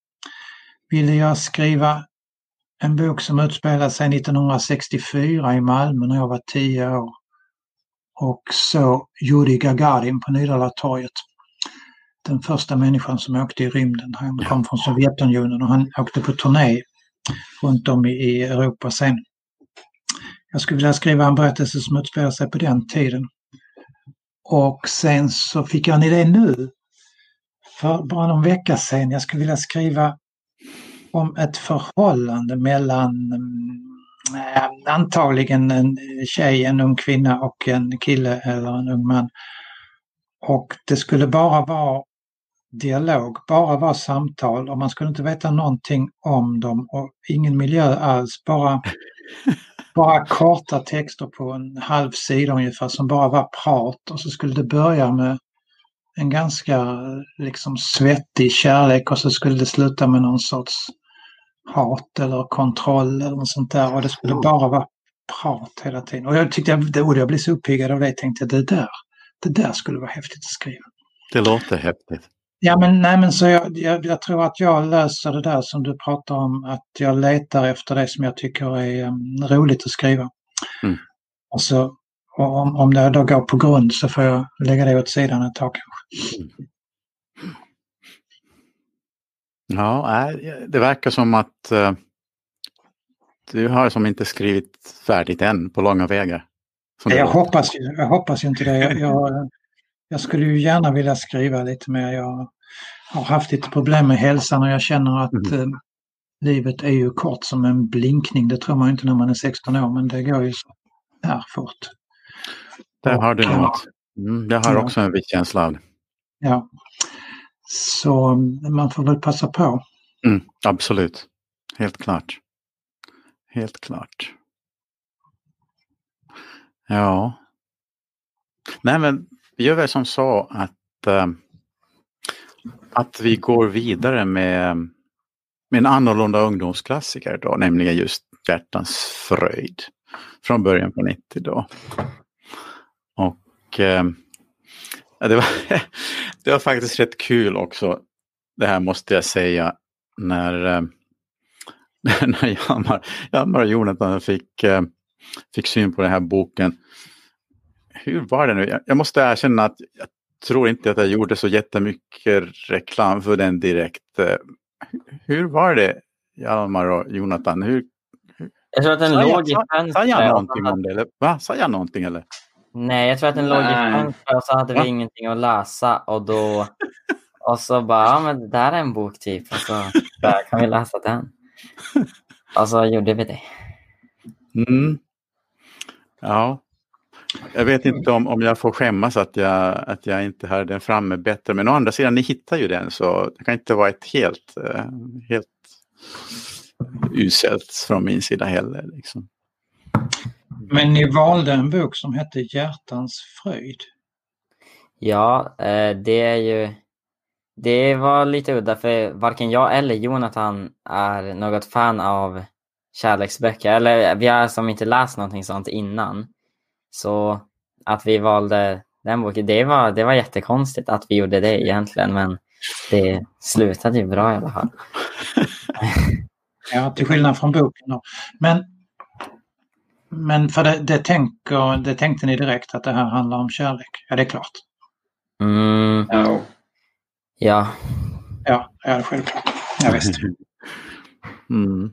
Speaker 2: ville jag skriva en bok som utspelar sig 1964 i Malmö när jag var 10 år. Och så Yuri Gagarin på Nydalatorget. Den första människan som åkte i rymden. Han kom från Sovjetunionen och han åkte på turné runt om i Europa sen. Jag skulle vilja skriva en berättelse som utspelar sig på den tiden. Och sen så fick jag en idé nu. För bara någon vecka sedan. Jag skulle vilja skriva om ett förhållande mellan äh, antagligen en tjej, en ung kvinna och en kille eller en ung man. Och det skulle bara vara dialog, bara vara samtal och man skulle inte veta någonting om dem och ingen miljö alls, bara, bara korta texter på en halv sida ungefär som bara var prat och så skulle det börja med en ganska liksom svettig kärlek och så skulle det sluta med någon sorts hat eller kontroll eller något sånt där och det skulle bara vara prat hela tiden. Och jag tyckte jag, och jag blev så uppiggad av det, jag tänkte det där, det där skulle vara häftigt att skriva.
Speaker 1: Det låter häftigt.
Speaker 2: Ja men nej men så jag, jag, jag tror att jag löser det där som du pratar om, att jag letar efter det som jag tycker är um, roligt att skriva.
Speaker 1: Mm.
Speaker 2: Och så och om, om det då går på grund så får jag lägga det åt sidan ett tag kanske.
Speaker 1: Ja, det verkar som att uh, du har som inte skrivit färdigt än på långa vägar.
Speaker 2: Jag hoppas, jag hoppas inte det. Jag, jag, jag, skulle ju gärna vilja skriva lite mer. Jag har haft lite problem med hälsan och jag känner att mm. uh, livet är ju kort som en blinkning. Det tror man inte när man är 16 år men det går ju så här fort.
Speaker 1: Där har du något. Mm, jag har ja. också en viss känsla av det.
Speaker 2: Ja. Så man får väl passa på.
Speaker 1: Mm, absolut. Helt klart. Helt klart. Ja. Nej men vi gör väl som så att, eh, att vi går vidare med, med en annorlunda ungdomsklassiker då, nämligen just Hjärtans fröjd. Från början på 90 då. Och eh, det, var, det var faktiskt rätt kul också, det här måste jag säga, när, eh, när Hjalmar, Hjalmar och Jonathan fick, fick syn på den här boken hur var det nu? Jag måste erkänna att jag tror inte att jag gjorde så jättemycket reklam för den direkt. Eh, hur var det, Hjalmar och Jonathan? Hur,
Speaker 4: jag tror att den låg i fönstret.
Speaker 1: Sa jag någonting om det? Eller? Va? Sa jag någonting eller?
Speaker 4: Nej, jag tror att den låg i fönstret och så hade vi ingenting att läsa och då och så bara, ja men det där är en bok typ och så där kan vi läsa den. Och så gjorde vi det.
Speaker 1: Mm. Ja, jag vet inte om, om jag får skämmas att jag, att jag inte hade den framme bättre. Men å andra sidan, ni hittar ju den så det kan inte vara ett helt, eh, helt uselt från min sida heller. Liksom.
Speaker 2: Men ni valde en bok som hette Hjärtans fröjd.
Speaker 4: Ja, eh, det är ju... Det var lite udda för varken jag eller Jonathan är något fan av kärleksböcker. Eller vi har som inte läst någonting sånt innan. Så att vi valde den boken, det var, det var jättekonstigt att vi gjorde det egentligen, men det slutade ju bra i alla fall.
Speaker 2: ja, till skillnad från boken. Då. Men, men för det, det, tänker, det tänkte ni direkt att det här handlar om kärlek? Ja, det är klart.
Speaker 4: Mm.
Speaker 3: Ja.
Speaker 4: Ja.
Speaker 2: Ja, ja självklart. Ja, visst.
Speaker 1: Mm.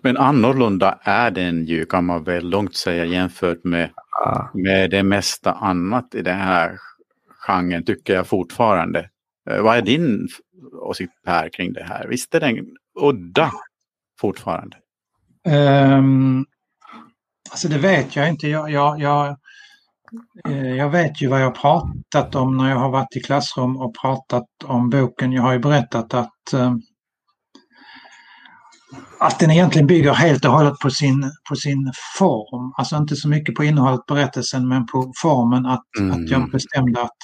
Speaker 1: Men annorlunda är den ju kan man väl långt säga jämfört med, med det mesta annat i den här genren tycker jag fortfarande. Eh, vad är din åsikt Per kring det här? Visst är den udda fortfarande?
Speaker 2: Um, alltså det vet jag inte. Jag, jag, jag, eh, jag vet ju vad jag pratat om när jag har varit i klassrum och pratat om boken. Jag har ju berättat att um, att den egentligen bygger helt och hållet på sin, på sin form. Alltså inte så mycket på innehållet berättelsen men på formen att, mm. att jag bestämde att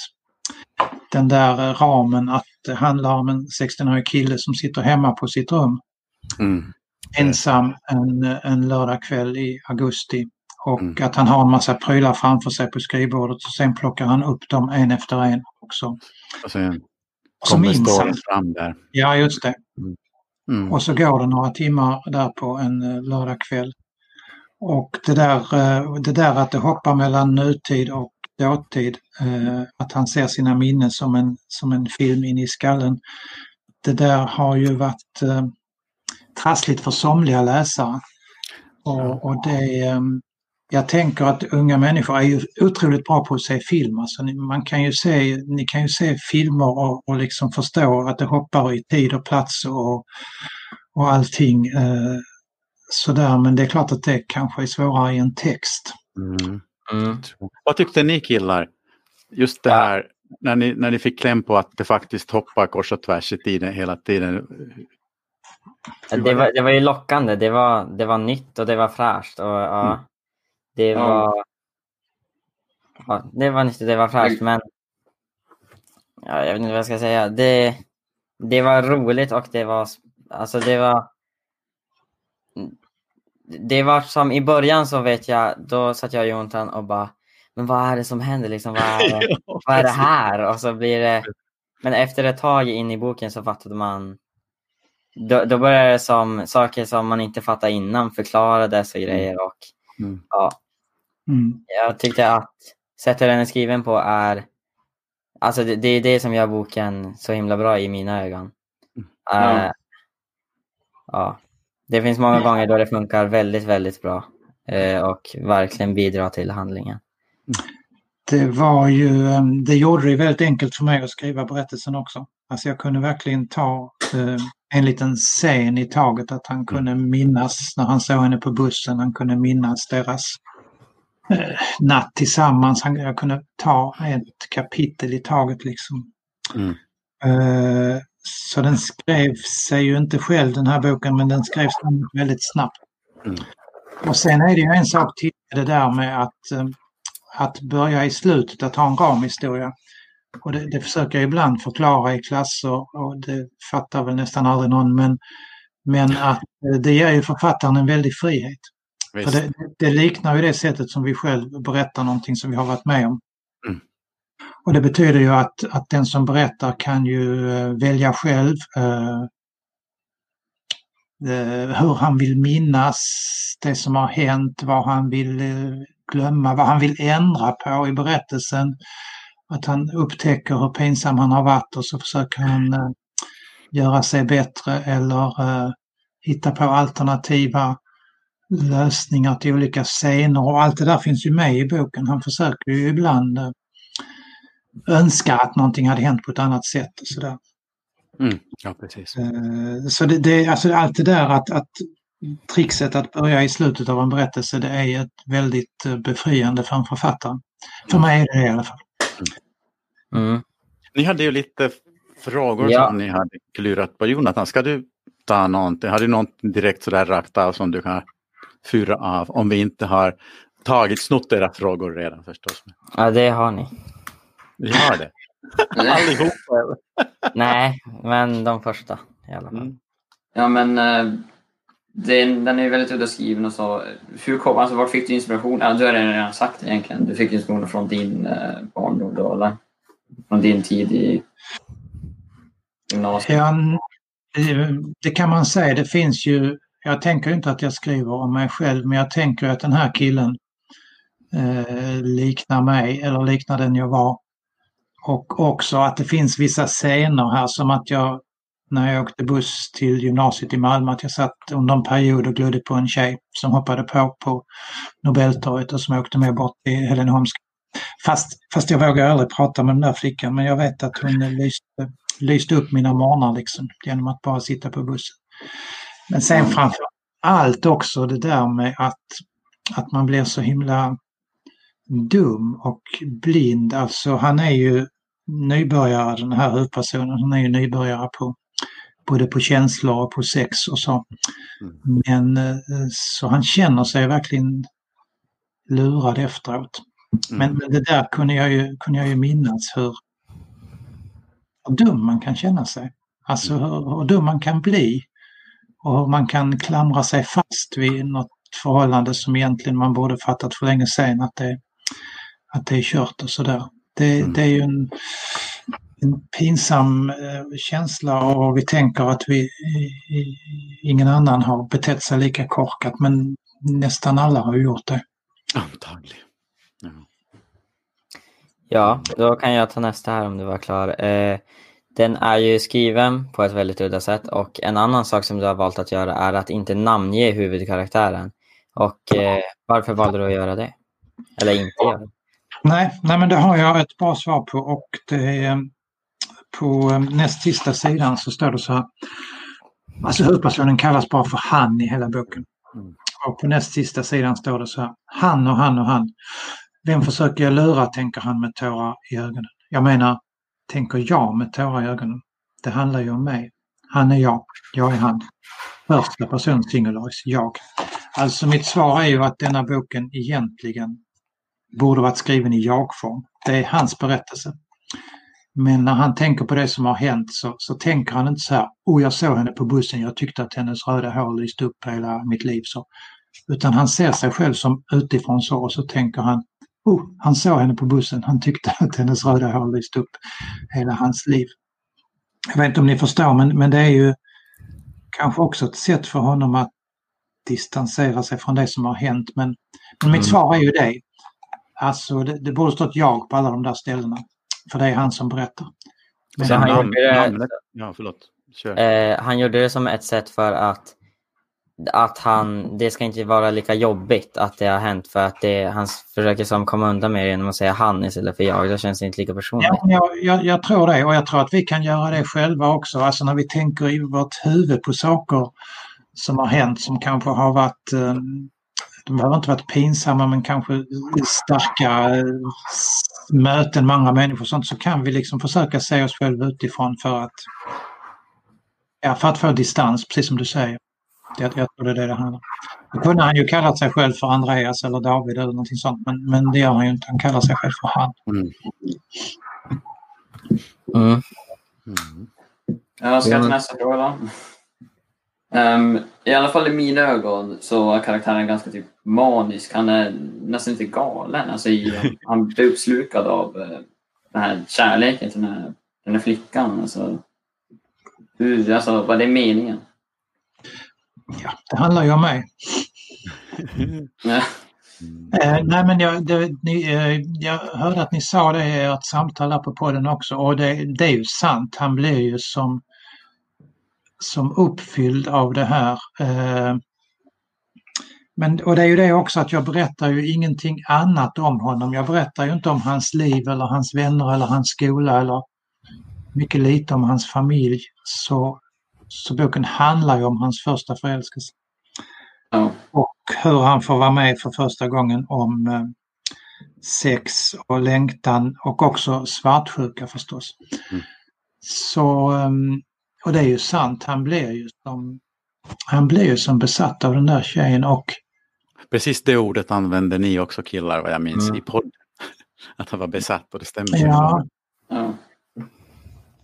Speaker 2: den där ramen att det handlar om en 16-årig kille som sitter hemma på sitt rum. Mm. Ensam en, en lördagkväll i augusti. Och mm. att han har en massa prylar framför sig på skrivbordet och sen plockar han upp dem en efter en också.
Speaker 1: Och sen kommer storyn fram där.
Speaker 2: Ja, just det. Mm. Och så går det några timmar där på en eh, lördagkväll. Och det där, eh, det där att det hoppar mellan nutid och dåtid, eh, att han ser sina minnen som en, som en film in i skallen. Det där har ju varit trassligt för somliga läsare. Och, och det, jag tänker att unga människor är ju otroligt bra på att se film. Alltså, man kan ju se, ni kan ju se filmer och, och liksom förstå att det hoppar i tid och plats och, och allting eh, sådär. Men det är klart att det kanske är svårare i en text.
Speaker 1: Mm. Mm. Vad tyckte ni killar? Just det här när ni, när ni fick kläm på att det faktiskt hoppar kors och tvärs i tiden hela tiden.
Speaker 4: Det var, det var ju lockande. Det var, det var nytt och det var fräscht. Och, ja. Mm. Det var... Ja, det var nyttigt, det var fräscht, men... Ja, jag vet inte vad jag ska säga. Det, det var roligt och det var... Alltså det var... Det var som i början så vet jag, då satt jag och Jonathan och bara men vad är det som händer liksom? Vad är det, vad är det här? Och så blir det... Men efter ett tag in i boken så fattade man då, då började det som saker som man inte fattade innan förklarades och grejer. Och, mm. ja, Mm. Jag tyckte att sättet den är skriven på är Alltså det, det, är det som gör boken så himla bra i mina ögon. Mm. Uh, ja, det finns många gånger då det funkar väldigt, väldigt bra eh, och verkligen bidrar till handlingen.
Speaker 2: Det var ju, eh, det gjorde det väldigt enkelt för mig att skriva berättelsen också. Alltså jag kunde verkligen ta eh, en liten scen i taget, att han kunde minnas när han såg henne på bussen, han kunde minnas deras eh, natt tillsammans. Han, jag kunde ta ett kapitel i taget liksom.
Speaker 1: Mm.
Speaker 2: Eh, så den skrev sig ju inte själv den här boken men den skrevs väldigt snabbt.
Speaker 1: Mm.
Speaker 2: Och sen är det ju en sak till det där med att, eh, att börja i slutet, att ha en ramhistoria. Och det, det försöker jag ibland förklara i klasser och det fattar väl nästan aldrig någon men, men att eh, det ger ju författaren en väldig frihet. För det, det liknar ju det sättet som vi själv berättar någonting som vi har varit med om.
Speaker 1: Mm.
Speaker 2: Och det betyder ju att, att den som berättar kan ju eh, välja själv eh, eh, hur han vill minnas det som har hänt, vad han vill glömma, vad han vill ändra på i berättelsen. Att han upptäcker hur pinsam han har varit och så försöker han eh, göra sig bättre eller eh, hitta på alternativa lösningar till olika scener och allt det där finns ju med i boken. Han försöker ju ibland eh, önska att någonting hade hänt på ett annat sätt och sådär.
Speaker 1: Mm. Ja, precis.
Speaker 2: Eh, Så det, det, alltså allt det där att, att trixet att börja i slutet av en berättelse det är ett väldigt eh, befriande för en författare. För mig är det i alla fall.
Speaker 4: Mm.
Speaker 1: Ni hade ju lite frågor
Speaker 4: Ja.
Speaker 1: som ni hade klurat på. Jonathan, ska du ta någonting? Har du något direkt sådär rakt av som du kan fyra av? Om vi inte har tagit, snott era frågor redan förstås.
Speaker 4: Ja, det har ni.
Speaker 1: Vi har det. Allihopa.
Speaker 4: Nej, men de första i alla fall.
Speaker 1: Mm.
Speaker 3: Ja, men eh, den, den är ju väldigt udda skriven och så. Hur kom, alltså, var fick du inspiration? Ja, du har redan sagt egentligen. Du fick inspiration från din eh, barndom då, eller? Från din tid i gymnasiet.
Speaker 2: Ja, det, kan man säga. Det finns ju, jag tänker inte att jag skriver om mig själv men jag tänker att den här killen eh, liknar mig eller liknar den jag var. Och också att det finns vissa scener här som att jag när jag åkte buss till gymnasiet i Malmö att jag satt under en period och glodde på en tjej som hoppade på på Nobeltorget och som jag åkte med bort till Heleneholmska Fast, fast jag vågar aldrig prata med den där flickan men jag vet att hon lyste, lyste upp mina morgnar liksom genom att bara sitta på bussen. Men sen framför allt också det där med att, att man blir så himla dum och blind. Alltså han är ju nybörjare den här huvudpersonen. Han är ju nybörjare på både på känslor och på sex och så.
Speaker 1: Mm.
Speaker 2: Men eh, så han känner sig verkligen lurad efteråt. Men,
Speaker 1: Mm.
Speaker 2: men det där kunde jag ju, kunde jag ju minnas hur, hur dum man kan känna sig. Alltså hur, hur dum man kan bli. Och hur man kan klamra sig fast vid något förhållande som egentligen man borde fattat för länge sedan att det, att det är kört och sådär. Det,
Speaker 1: Mm.
Speaker 2: det är ju en, en pinsam eh, känsla och vi tänker att vi, ingen annan har betett sig lika korkat men nästan alla har gjort det.
Speaker 1: Antagligen. Ja.
Speaker 4: Då kan jag ta nästa här om du var klar. Eh, den är ju skriven på ett väldigt udda sätt och en annan sak som du har valt att göra är att inte namnge huvudkaraktären. Och eh, varför valde du att göra det? Eller inte göra det?
Speaker 2: Nej, nej, men det har jag ett bra svar på och det är på eh, näst sista sidan så står det så här. Alltså huvudpersonen kallas bara för han i hela boken.
Speaker 1: Mm.
Speaker 2: Och på näst sista sidan står det så här. Han och han och han. Vem försöker jag lura, tänker han med tårar i ögonen. Jag menar, tänker jag med tårar i ögonen. Det handlar ju om mig. Han är jag, jag är han. Första person singularis, jag. Alltså mitt svar är ju att denna boken egentligen borde varit skriven i jag-form. Det är hans berättelse. Men när han tänker på det som har hänt så, så tänker han inte så här, oh jag såg henne på bussen, jag tyckte att hennes röda hår lyste upp hela mitt liv. Så. Utan han ser sig själv som utifrån så och så tänker han, oh han såg henne på bussen, han tyckte att hennes röda hår lyste upp hela hans liv. Jag vet inte om ni förstår men, men det är ju kanske också ett sätt för honom att distansera sig från det som har hänt. Men, men mitt
Speaker 4: Mm.
Speaker 2: svar är ju det. Alltså det, det borde stått jag på alla de där ställena. För det är han som berättar. Men
Speaker 4: han
Speaker 1: Namn-
Speaker 4: gjorde det-
Speaker 1: namnet- Ja, förlåt. Kör.
Speaker 4: Eh, han gjorde det som ett sätt för att att han, det ska inte vara lika jobbigt att det har hänt för att det, han försöker som komma undan med det genom att säga han istället för jag. Då känns det inte lika personligt.
Speaker 2: Ja, jag, jag, jag, tror det och jag tror att vi kan göra det själva också. Alltså när vi tänker i vårt huvud på saker som har hänt som kanske har varit eh, de behöver inte varit pinsamma men kanske starka eh, möten med andra människor sånt så kan vi liksom försöka se oss själva utifrån för att, ja, för att få distans, precis som du säger. Jag, jag tror det är det det handlar om. Då kunde han ju kallat sig själv för Andreas eller David eller någonting sånt men, men det gör han ju inte. Han kallar sig själv för han.
Speaker 1: Mm.
Speaker 4: Mm.
Speaker 1: Mm.
Speaker 3: Jag ska till nästa fråga då. Ehm, I alla fall i mina ögon så är karaktären ganska typ manisk. Han är nästan inte galen. Alltså i, han blir uppslukad av eh, den här kärleken till den här, den här flickan. Alltså, hur, alltså, vad är meningen?
Speaker 2: Ja, det handlar ju om mig. Eh, nej men jag, det, ni, eh, jag hörde att ni sa det i ert samtal här på podden också och det, det är ju sant. Han blir ju som, som uppfylld av det här. Eh, men, och det är ju det också att jag berättar ju ingenting annat om honom. Jag berättar ju inte om hans liv eller hans vänner eller hans skola eller mycket lite om hans familj. Så, så boken handlar ju om hans första förälskelse
Speaker 3: Ja.
Speaker 2: och hur han får vara med för första gången om eh, sex och längtan och också svartsjuka förstås.
Speaker 1: Mm.
Speaker 2: Så, ehm, och det är ju sant, han blir ju som, han blir ju som besatt av den där tjejen och
Speaker 1: Precis det ordet använde ni också killar vad jag minns
Speaker 4: Mm.
Speaker 1: i podden. Att han var besatt och det stämmer.
Speaker 2: ja,
Speaker 3: Ja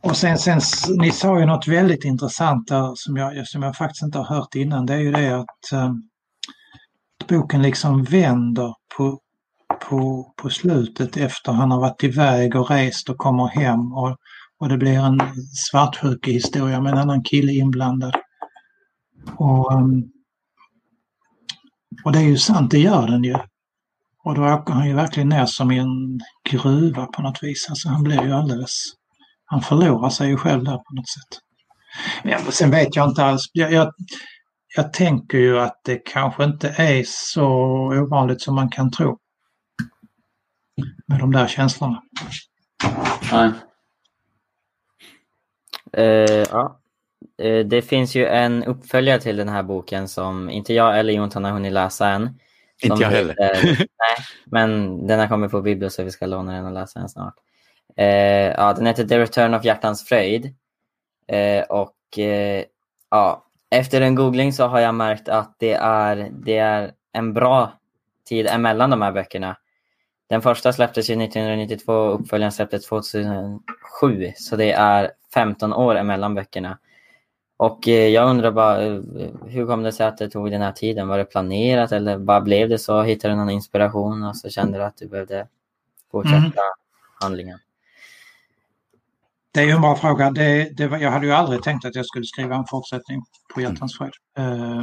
Speaker 2: och sen, sen ni sa ju något väldigt intressant där som jag, som jag faktiskt inte har hört innan. Det är ju det att eh, boken liksom vänder på, på, på slutet efter han har varit iväg och rest och kommer hem och, och det blir en svartsjukehistoria med en annan kille inblandad. Och, ehm, och det är ju sant, det gör den ju. Och då åker han ju verkligen ner som i en gruva på något vis. Alltså han blir ju alldeles... Han förlorar sig ju själv där på något sätt. Ja, men sen vet jag inte alls. Jag, jag, jag tänker ju att det kanske inte är så ovanligt som man kan tro. Med de där känslorna.
Speaker 3: Nej.
Speaker 4: Eh, ja. Eh, det finns ju en uppföljare till den här boken som inte jag eller Jonathan har hunnit läsa än.
Speaker 1: Inte jag heller.
Speaker 4: heter- nej, men den har kommit på biblio så vi ska låna den och läsa den snart. Eh, ja, den heter The Return of Hjärtans Fröjd. Eh, och eh, ja, efter en googling så har jag märkt att det är, det är en bra tid emellan de här böckerna. Den första släpptes ju 1992 och uppföljaren släpptes 2007. Så det är 15 år emellan böckerna. Och eh, jag undrar bara, eh, hur kom det sig att det tog den här tiden? Var det planerat eller bara blev det så? Hittade du någon inspiration och så kände du att du behövde fortsätta
Speaker 2: Mm.
Speaker 4: handlingen?
Speaker 2: Det är ju en bra fråga. Det, det var, jag hade ju aldrig tänkt att jag skulle skriva en fortsättning på Hjärtans fred. Eh,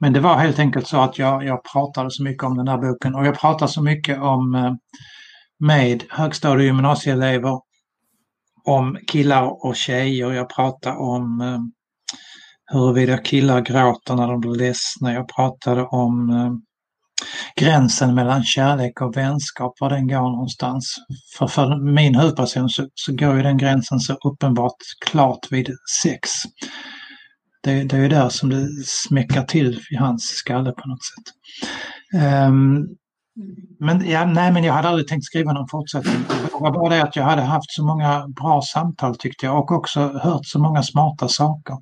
Speaker 2: Men det var helt enkelt så att jag, jag pratade så mycket om den här boken och jag pratade så mycket om eh, med högstadie och gymnasieelever, om killar och tjejer. Jag pratade om eh, huruvida killar gråter när de blir ledsna. Jag pratade om eh, gränsen mellan kärlek och vänskap, var den går någonstans. För, för min huvudperson så, så går ju den gränsen så uppenbart klart vid sex. Det, det är ju där som det smäckar till i hans skalle på något sätt. Um, men, ja, nej, men jag hade aldrig tänkt skriva någon fortsättning. Det var bara det att jag hade haft så många bra samtal tyckte jag och också hört så många smarta saker.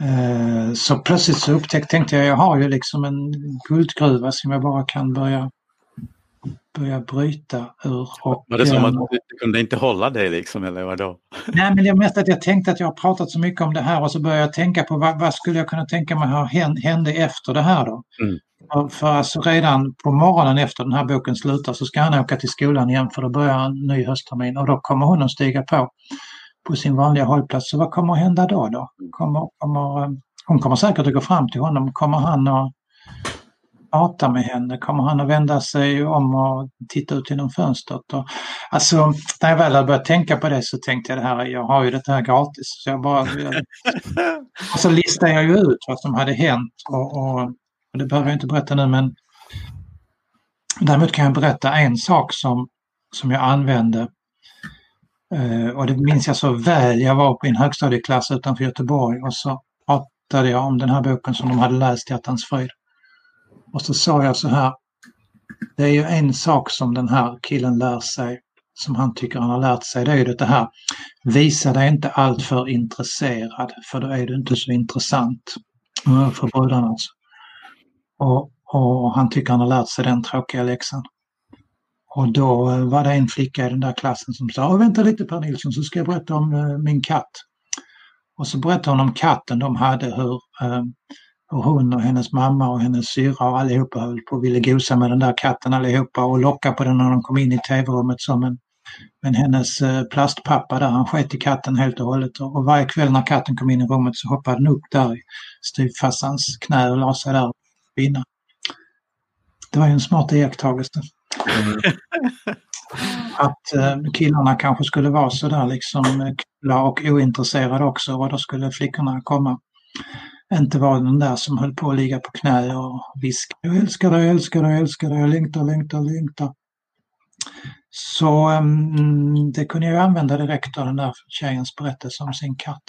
Speaker 2: Eh, Så plötsligt så upptäckte tänkte jag jag har ju liksom en guldgruva som jag bara kan börja, börja bryta ur. Och,
Speaker 1: Var det som att du kunde inte hålla dig liksom, eller vadå?
Speaker 2: Nej, men det är mest att jag tänkte att jag har pratat så mycket om det här och så började jag tänka på vad, vad skulle jag kunna tänka mig ha hän- hände efter det här då?
Speaker 1: Mm.
Speaker 2: För, för alltså redan på morgonen efter den här boken slutar så ska han åka till skolan igen för då börjar en ny hösttermin och då kommer hon att stiga på på sin vanliga hållplats. Så vad kommer att hända då? då? Kommer, kommer, eh, hon kommer säkert att gå fram till honom. Kommer han att prata med henne? Kommer han att vända sig om och titta ut genom fönstret? Och, alltså, när jag väl hade börjat tänka på det så tänkte jag det här, jag har ju det här gratis. Så jag bara, jag, och så listade jag ju ut vad som hade hänt och, och, och det behöver jag inte berätta nu men däremot kan jag berätta en sak som, som jag använde Eh, och det minns jag så väl. Jag var på en högstadieklass utanför Göteborg och så pratade jag om den här boken som de hade läst, Hjärtans fröjd. Och så sa jag så här. Det är ju en sak som den här killen lär sig, som han tycker han har lärt sig, det är ju det här. Visa dig inte alltför intresserad, för då är du inte så intressant. Mm, för brudarna alltså. Och, och han tycker han har lärt sig den tråkiga läxan. Och då eh, var det en flicka i den där klassen som sa, vänta lite Per Nilsson så ska jag berätta om eh, min katt. Och så berättade hon om katten de hade, hur, eh, hur hon och hennes mamma och hennes syra och allihopa höll på och ville gosa med den där katten allihopa och locka på den när de kom in i tv-rummet som en men hennes plastpappa där, han sket i katten helt och hållet och, och varje kväll när katten kom in i rummet så hoppade den upp där i styvfarsans knä och la sig där och vinna. Det var ju en smart iakttagelse. Mm. Att eh, killarna kanske skulle vara sådär liksom eh, kula och ointresserade också och då skulle flickorna komma. Inte vara den där som höll på att ligga på knä och viska jag älskar dig, jag älskar dig, jag älskar dig, jag längtar, längtar, längtar. Så um, det kunde jag använda direkt av den där tjejens berättelse om sin katt.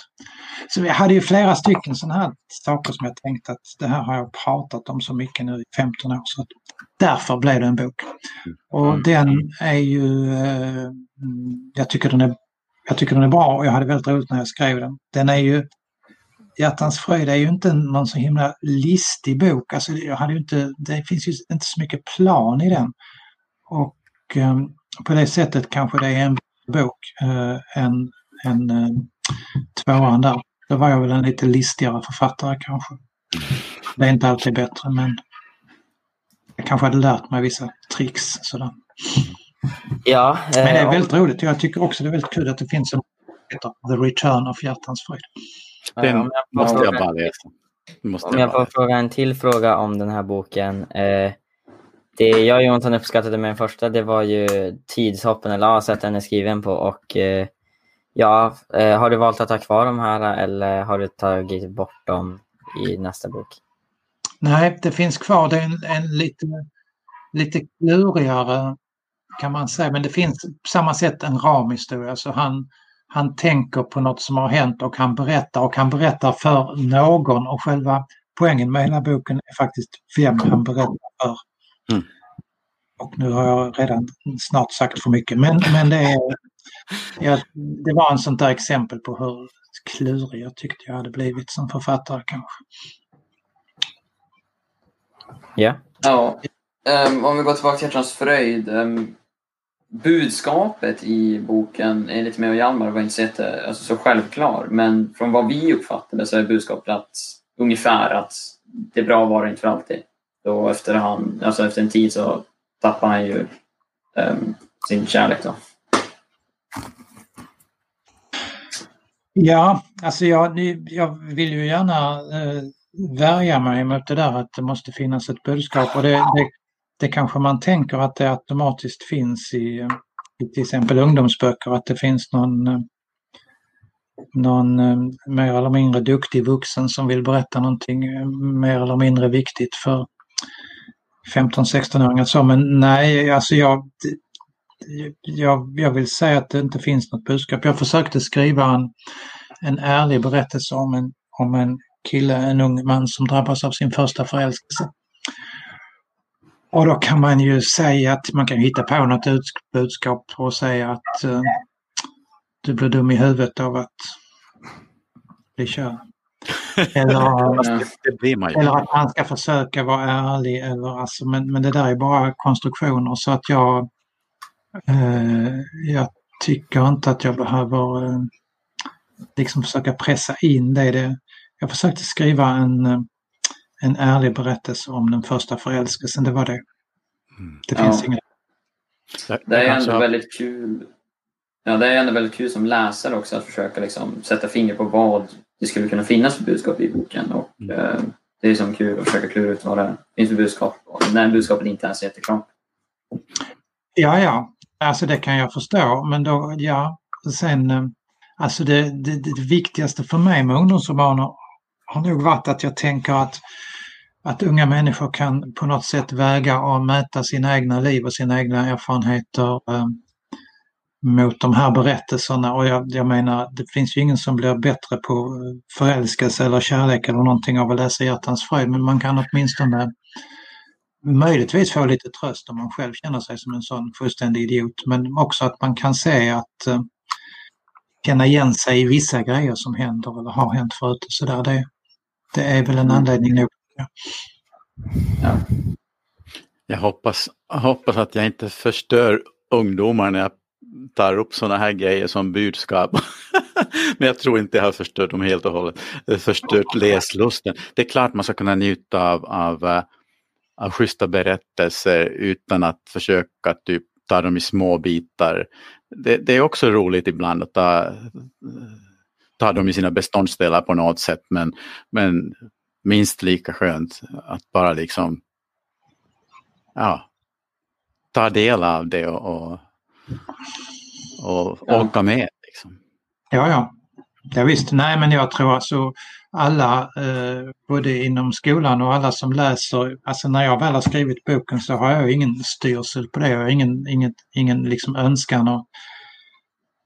Speaker 2: Så vi hade ju flera stycken sådana här saker som jag tänkte att det här har jag pratat om så mycket nu i 15 år. Så därför blev det en bok. Och mm. den är ju, uh, jag, tycker den är, jag tycker den är bra och jag hade väldigt roligt när jag skrev den. Den är ju, Hjärtans fröjd är ju inte någon så himla listig bok. Alltså jag hade inte, det finns ju inte så mycket plan i den. Och um, på det sättet kanske det är en bok eh, än eh, tvåan där. Då var jag väl en lite listigare författare kanske. Det är inte alltid bättre men jag kanske hade lärt mig vissa tricks sådär.
Speaker 4: Ja,
Speaker 2: eh, men det är väldigt roligt. Jag tycker också det är väldigt kul att det finns en The Return of Hjärtans frid.
Speaker 1: Den måste jag bara läsa.
Speaker 4: Måste om jag får fråga en till fråga om den här boken. Eh, det jag och Jonsson uppskattade med den första, det var ju tidshoppen eller ja, sätt den är skriven på. Och eh, ja, eh, har du valt att ha kvar de här eller har du tagit bort dem i nästa bok?
Speaker 2: Nej, det finns kvar. Det är en, en lite, lite klurigare kan man säga, men det finns på samma sätt en ramhistoria. Så han, han tänker på något som har hänt och han berättar och han berättar för någon och själva poängen med hela boken är faktiskt vem han berättar för. Mm. Och nu har jag redan snart sagt för mycket men, men det, är, ja, det var en sånt där exempel på hur klurig jag tyckte jag hade blivit som författare kanske.
Speaker 4: Ja.
Speaker 3: Ja. Um, om vi går tillbaka till Hjärtans fröjd. Um, budskapet i boken, enligt mig och Hjalmar, var inte så, jätte, alltså så självklar. Men från vad vi uppfattade så är budskapet att, ungefär att det är bra var det inte för alltid. Då efter, han, alltså efter en tid så tappar han ju um, sin kärlek. Då.
Speaker 2: Ja, alltså jag, jag vill ju gärna eh, värja mig mot det där att det måste finnas ett budskap och det, det, det kanske man tänker att det automatiskt finns i, i till exempel ungdomsböcker, att det finns någon någon eh, mer eller mindre duktig vuxen som vill berätta någonting eh, mer eller mindre viktigt för 15-16-åringar så, men nej, alltså jag, jag, jag vill säga att det inte finns något budskap. Jag försökte skriva en, en ärlig berättelse om en, om en kille, en ung man som drabbas av sin första förälskelse. Och då kan man ju säga att man kan hitta på något budskap och säga att uh, du blir dum i huvudet av att bli kär. Eller, eller att han ska försöka vara ärlig. Eller, alltså, men, men det där är bara konstruktioner så att jag, eh, jag tycker inte att jag behöver eh, liksom försöka pressa in det. det. Jag försökte skriva en, en ärlig berättelse om den första förälskelsen, det var det. Mm. Det finns ja. inget.
Speaker 3: Det är ändå väldigt kul. Ja, det är ändå väldigt kul som läsare också att försöka liksom sätta finger på vad det skulle kunna finnas för budskap i boken. Och, mm. eh, det är som kul att försöka klura ut vad det finns för budskap. När budskapet inte ens är jätteklart.
Speaker 2: Ja, ja, alltså det kan jag förstå. Men då, ja, sen, eh, alltså det, det, det viktigaste för mig med ungdomsromaner har nog varit att jag tänker att, att unga människor kan på något sätt väga och mäta sina egna liv och sina egna erfarenheter eh, mot de här berättelserna och jag, jag menar det finns ju ingen som blir bättre på eh, förälskelse eller kärlek eller någonting av att läsa Hjärtans fröjd men man kan åtminstone möjligtvis få lite tröst om man själv känner sig som en sån fullständig idiot men också att man kan se att uh, känna igen sig i vissa grejer som händer eller har hänt förut. Så där, det, det är väl en anledning nog.
Speaker 1: Ja. Jag hoppas, hoppas att jag inte förstör ungdomar när jag tar upp sådana här grejer som budskap. Men jag tror inte jag har förstört dem helt och hållet. Förstört läslusten. Det är klart man ska kunna njuta av, av, eh, av schyssta berättelser utan att försöka typ ta dem i små bitar. Det, det är också roligt ibland att ta, ta dem i sina beståndsdelar på något sätt men, men minst lika skönt att bara liksom ja, ta del av det och, och och ja. orka med. Liksom.
Speaker 2: Ja, ja. Ja, visst, nej men jag tror alltså alla, eh, både inom skolan och alla som läser, alltså när jag väl har skrivit boken så har jag ingen styrsel på det. Jag har ingen, inget, ingen liksom önskan att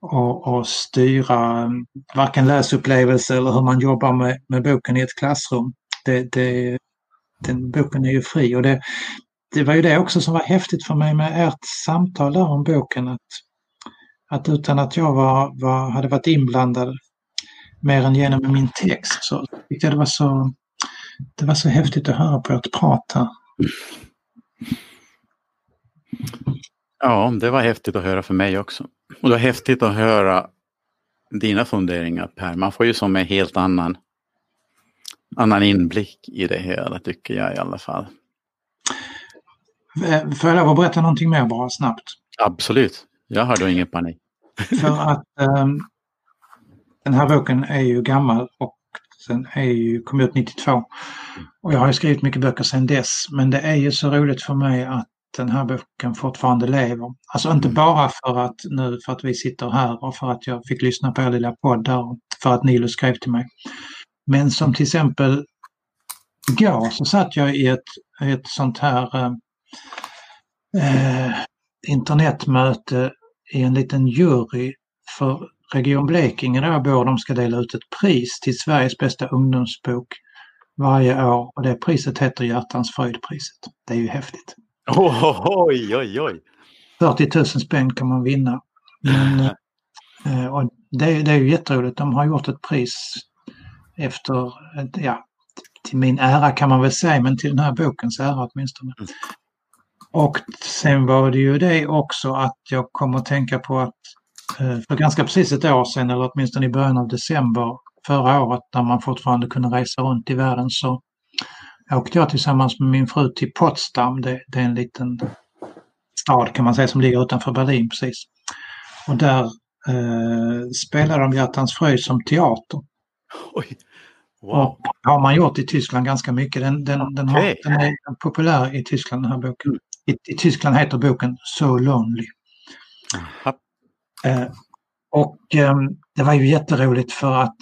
Speaker 2: och, och styra mm, varken läsupplevelse eller hur man jobbar med, med boken i ett klassrum. Det, det, den boken är ju fri och det, det var ju det också som var häftigt för mig med ert samtal där om boken. Att, att utan att jag var, var, hade varit inblandad mer än genom min text så tyckte jag det var så, det var så häftigt att höra på ert prat här.
Speaker 1: Ja, det var häftigt att höra för mig också. Och det var häftigt att höra dina funderingar Per. Man får ju som en helt annan, annan inblick i det hela tycker jag i alla fall.
Speaker 2: Eh, får jag lov att berätta någonting mer bara snabbt?
Speaker 1: Absolut. Jag har då ingen panik.
Speaker 2: För att um, den här boken är ju gammal och den är ju, kom ut 92. Och jag har ju skrivit mycket böcker sedan dess men det är ju så roligt för mig att den här boken fortfarande lever. Alltså inte mm. bara för att nu för att vi sitter här och för att jag fick lyssna på er lilla podd där för att Nilo skrev till mig. Men som till exempel igår så satt jag i ett, ett sånt här eh, eh, internetmöte i en liten jury för Region Blekinge där jag bor. De ska dela ut ett pris till Sveriges bästa ungdomsbok varje år och det priset heter Hjärtans fröjdpriset. Det är ju häftigt.
Speaker 1: Oj, oj, oj!
Speaker 2: 40 000 spänn kan man vinna. Men, eh, och det, det är ju jätteroligt. De har gjort ett pris efter, ja, till min ära kan man väl säga, men till den här bokens ära åtminstone. Mm. Och sen var det ju det också att jag kom att tänka på att eh, för ganska precis ett år sedan, eller åtminstone i början av december förra året, när man fortfarande kunde resa runt i världen, så åkte jag tillsammans med min fru till Potsdam. Det, det är en liten stad kan man säga som ligger utanför Berlin precis. Och där eh, spelade de Hjärtans fröjd som teater.
Speaker 1: Oj.
Speaker 2: Wow. Och har man gjort i Tyskland ganska mycket. Den, den, den, har, den är populär i Tyskland den här boken. Mm. I, I, Tyskland heter boken So Lonely. Eh, och eh, det var ju jätteroligt för att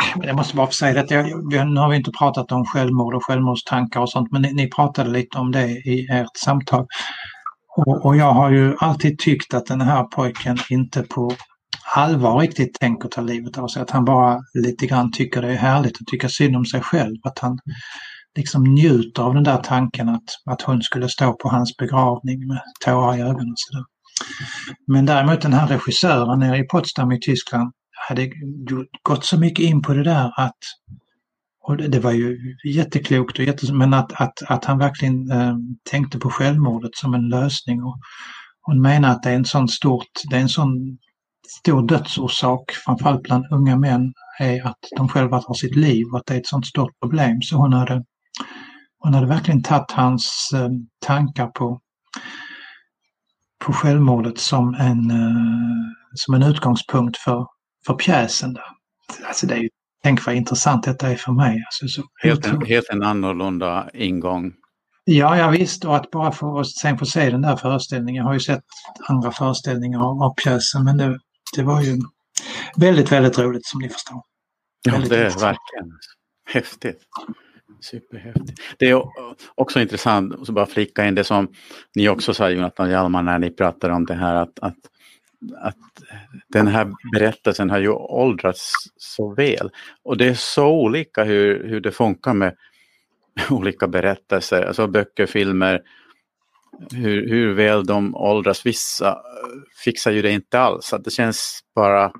Speaker 2: Ah, jag måste bara få säga det, jag, nu har vi inte pratat om självmord och självmordstankar och sånt men ni, ni pratade lite om det i ert samtal. Och, och, jag har ju alltid tyckt att den här pojken inte på allvar riktigt tänker ta livet av sig. Att han bara lite grann tycker det är härligt att tycka synd om sig själv. Att han liksom njuter av den där tanken att, att hon skulle stå på hans begravning med tårar i ögonen. Och så där. Men däremot den här regissören nere i Potsdam i Tyskland hade gått så mycket in på det där att och det var ju jätteklokt, och jättes, men att, att, att han verkligen eh, tänkte på självmordet som en lösning. Och hon menar att det är en sån stort, det är en sån stor dödsorsak, framförallt bland unga män, är att de själva tar sitt liv och att det är ett sånt stort problem. Så hon hade hon hade verkligen tagit hans eh, tankar på, på självmordet som en, eh, som en utgångspunkt för, för pjäsen. Där. Alltså det är ju tänk vad intressant detta är för mig. Alltså, så
Speaker 1: Helt en, helt en annorlunda ingång.
Speaker 2: Ja, jag visst. Och att bara få, sen få se den där föreställningen. Jag har ju sett andra föreställningar av, av pjäsen men det, det var ju väldigt, väldigt roligt som ni förstår.
Speaker 1: Ja,
Speaker 2: Väldigt
Speaker 1: det är
Speaker 2: intressant.
Speaker 1: verkligen häftigt. Superhäftigt. Det är också intressant, så bara flika in det som ni också sa Jonathan Hjalmar när ni pratade om det här att, att, att den här berättelsen har ju åldrats så väl. Och det är så olika hur, hur det funkar med olika berättelser, alltså böcker, filmer, hur, hur väl de åldras. Vissa eh, fixar ju det inte alls, att det känns bara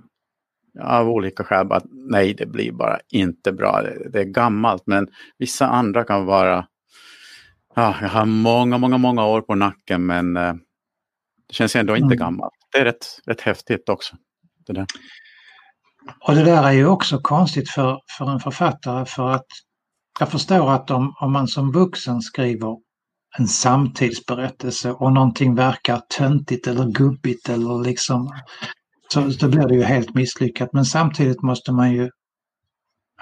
Speaker 1: av olika skäl att nej, det blir bara inte bra. Det, det är gammalt, men vissa andra kan vara... Ja, jag har många, många, många år på nacken, men eh, det känns ändå inte
Speaker 2: Mm.
Speaker 1: gammalt. Det är rätt, rätt häftigt också. Det där.
Speaker 2: Och det där är ju också konstigt för, för en författare för att jag förstår att om, om man som vuxen skriver en samtidsberättelse och någonting verkar töntigt eller gubbigt eller liksom så, så blir det ju helt misslyckat. Men samtidigt måste man ju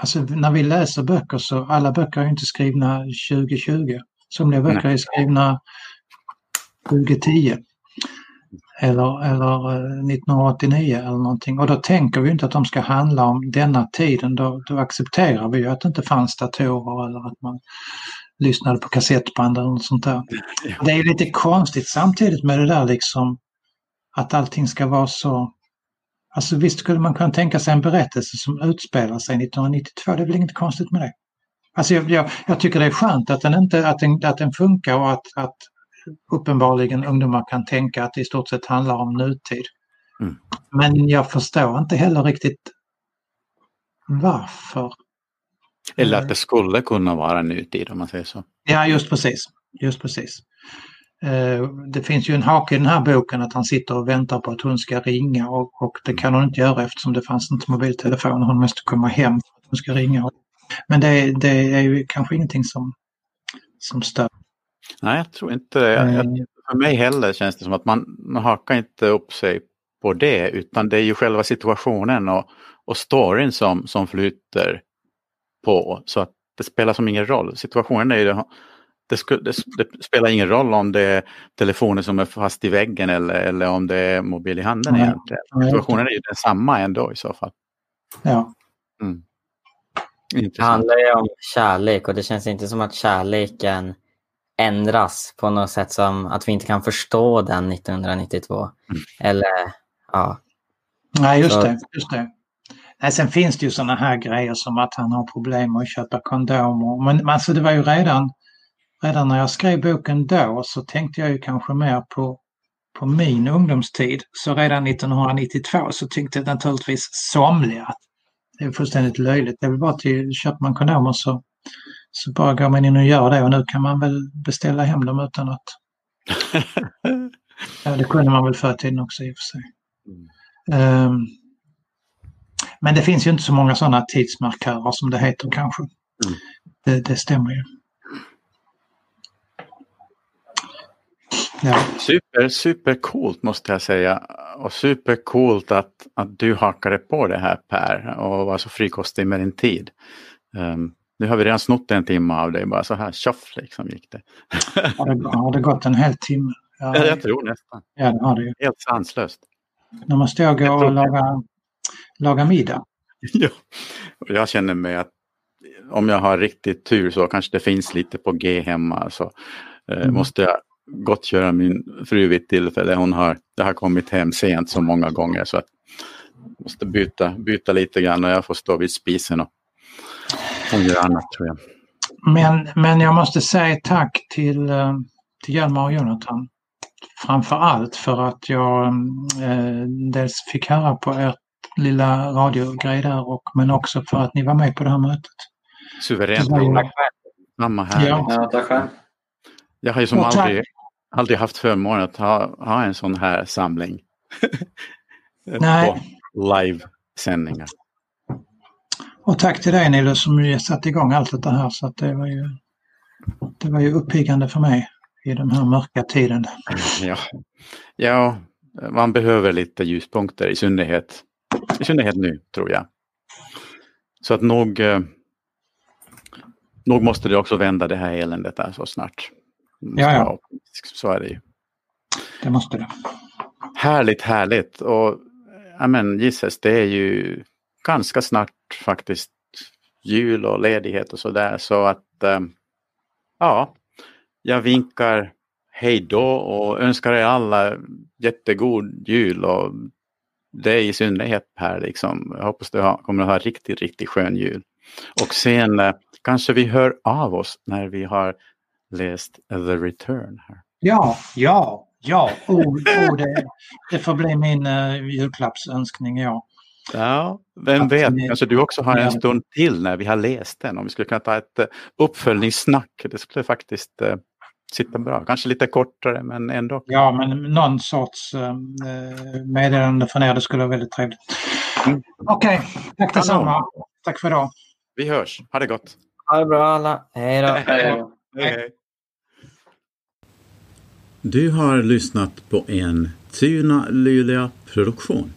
Speaker 2: Alltså när vi läser böcker så alla böcker är ju inte skrivna 2020. Somliga böcker
Speaker 1: Nej.
Speaker 2: är skrivna 2010. Eller, eller eh, 1989 eller någonting. Och då tänker vi inte att de ska handla om denna tiden. Då, då accepterar vi ju att det inte fanns datorer eller att man lyssnade på kassettband eller något sånt där. Det är lite konstigt samtidigt med det där liksom att allting ska vara så Alltså visst skulle man kunna tänka sig en berättelse som utspelar sig 1992, det är väl inget konstigt med det. Alltså jag, jag, jag tycker det är skönt att den, inte, att den, att den funkar och att, att uppenbarligen ungdomar kan tänka att det i stort sett handlar om nutid.
Speaker 1: Mm.
Speaker 2: Men jag förstår inte heller riktigt varför.
Speaker 1: Eller att det skulle kunna vara nutid om man säger så.
Speaker 2: Ja, just precis. Just precis. Eh, Det finns ju en hake i den här boken att han sitter och väntar på att hon ska ringa och, och det kan hon inte göra eftersom det fanns inte mobiltelefon. Hon måste komma hem för att hon ska ringa. Men det, det är ju kanske ingenting som, som stör.
Speaker 1: Nej, jag tror inte det. Jag, jag, för mig heller känns det som att man, man hakar inte upp sig på det utan det är ju själva situationen och, och storyn som, som flyter på. Så att det spelar som ingen roll. Situationen är ju det, det, sku, det, det spelar ingen roll om det är telefonen som är fast i väggen eller, eller om det är mobil i handen
Speaker 2: Nej.
Speaker 1: egentligen. Situationen är ju densamma ändå i så fall.
Speaker 2: Ja.
Speaker 1: Mm.
Speaker 4: Det handlar ju om kärlek och det känns inte som att kärleken ändras på något sätt som att vi inte kan förstå den 1992. Eller ja,
Speaker 2: Nej, just
Speaker 4: Så-
Speaker 2: det. Just det. Nej, sen finns det ju sådana här grejer som att han har problem med att köpa kondomer. Men men alltså det var ju redan, redan när jag skrev boken då så tänkte jag ju kanske mer på, på min ungdomstid. Så redan 1992 så tyckte naturligtvis somliga att det är fullständigt löjligt. Det är väl bara till, köper man kondomer så, så bara går man in och gör det och nu kan man väl beställa hem dem utan att... Ja, det kunde man väl förr i tiden också i och för sig. Ehm, men det finns ju inte så många sådana tidsmarkörer som det heter kanske.
Speaker 1: Mm.
Speaker 2: Det, det stämmer ju. Ja,
Speaker 1: Super, supercoolt måste jag säga. Och supercoolt att, att du hakade på det här Per och var så frikostig med din tid. Um, nu har vi redan snott en timme av dig, bara så här tjoff liksom gick det.
Speaker 2: har det, har det gått en hel timme? Ja,
Speaker 1: Ja, jag tror nästan.
Speaker 2: ja det har det ju.
Speaker 1: Helt sanslöst.
Speaker 2: Nu måste jag gå
Speaker 1: Jag
Speaker 2: och laga, laga middag.
Speaker 1: ja. Och jag känner mig att om jag har riktigt tur så kanske det finns lite på G hemma så eh,
Speaker 2: Mm.
Speaker 1: måste jag gottgöra min fru vid ett tillfälle. Hon har, jag har kommit hem sent så många gånger så att jag måste byta, byta lite grann och jag får stå vid spisen och, och göra annat tror jag.
Speaker 2: Men, men jag måste säga tack till, eh, till Hjalmar och Jonathan. Framför allt för att jag eh, dels fick höra på ert lilla radiogrej där och, men också för att ni var med på det här mötet.
Speaker 1: Suveränt.
Speaker 2: Var
Speaker 1: Mamma här.
Speaker 2: Ja.
Speaker 3: Ja, tack själv.
Speaker 1: Jag har ju som
Speaker 2: tack.
Speaker 1: aldrig, aldrig haft förmånen att ha, ha en sån här samling.
Speaker 2: Nej.
Speaker 1: på livesändningar.
Speaker 2: Och tack till dig Nilo som satte igång allt det här så att det var ju, det var ju uppiggande för mig i den här mörka tiden.
Speaker 1: Ja. ja, man behöver lite ljuspunkter i synnerhet, i synnerhet nu tror jag. Så att nog, eh, nog måste det också vända det här eländet där så snart.
Speaker 2: Ja, ja.
Speaker 1: Så är det ju.
Speaker 2: Det måste det.
Speaker 1: Härligt, härligt. Och ja, men, gisses, det är ju ganska snart faktiskt jul och ledighet och sådär. Så att eh, ja, jag vinkar hej då och önskar er alla jättegod jul och det i synnerhet Per. Liksom. Jag hoppas du kommer att ha riktigt, riktigt skön jul. Och sen eh, kanske vi hör av oss när vi har läst The Return. här.
Speaker 2: Ja, ja, ja. Oh, oh, det, det får bli min uh, julklappsönskning, ja.
Speaker 1: Ja, vem att vet, kanske du också har en stund till när vi har läst den. Om vi skulle kunna ta ett uh, uppföljningssnack. Det skulle faktiskt uh, sitta bra. Kanske lite kortare men ändå.
Speaker 2: Ja, men någon sorts uh, meddelande från er, det skulle vara väldigt trevligt. Mm. Okej, okay, tack detsamma. Tack för idag.
Speaker 1: Vi hörs. Ha det gott.
Speaker 4: Ha det bra alla. Hej då.
Speaker 1: Hej, hej. Du har lyssnat på en Tuna Luleå produktion.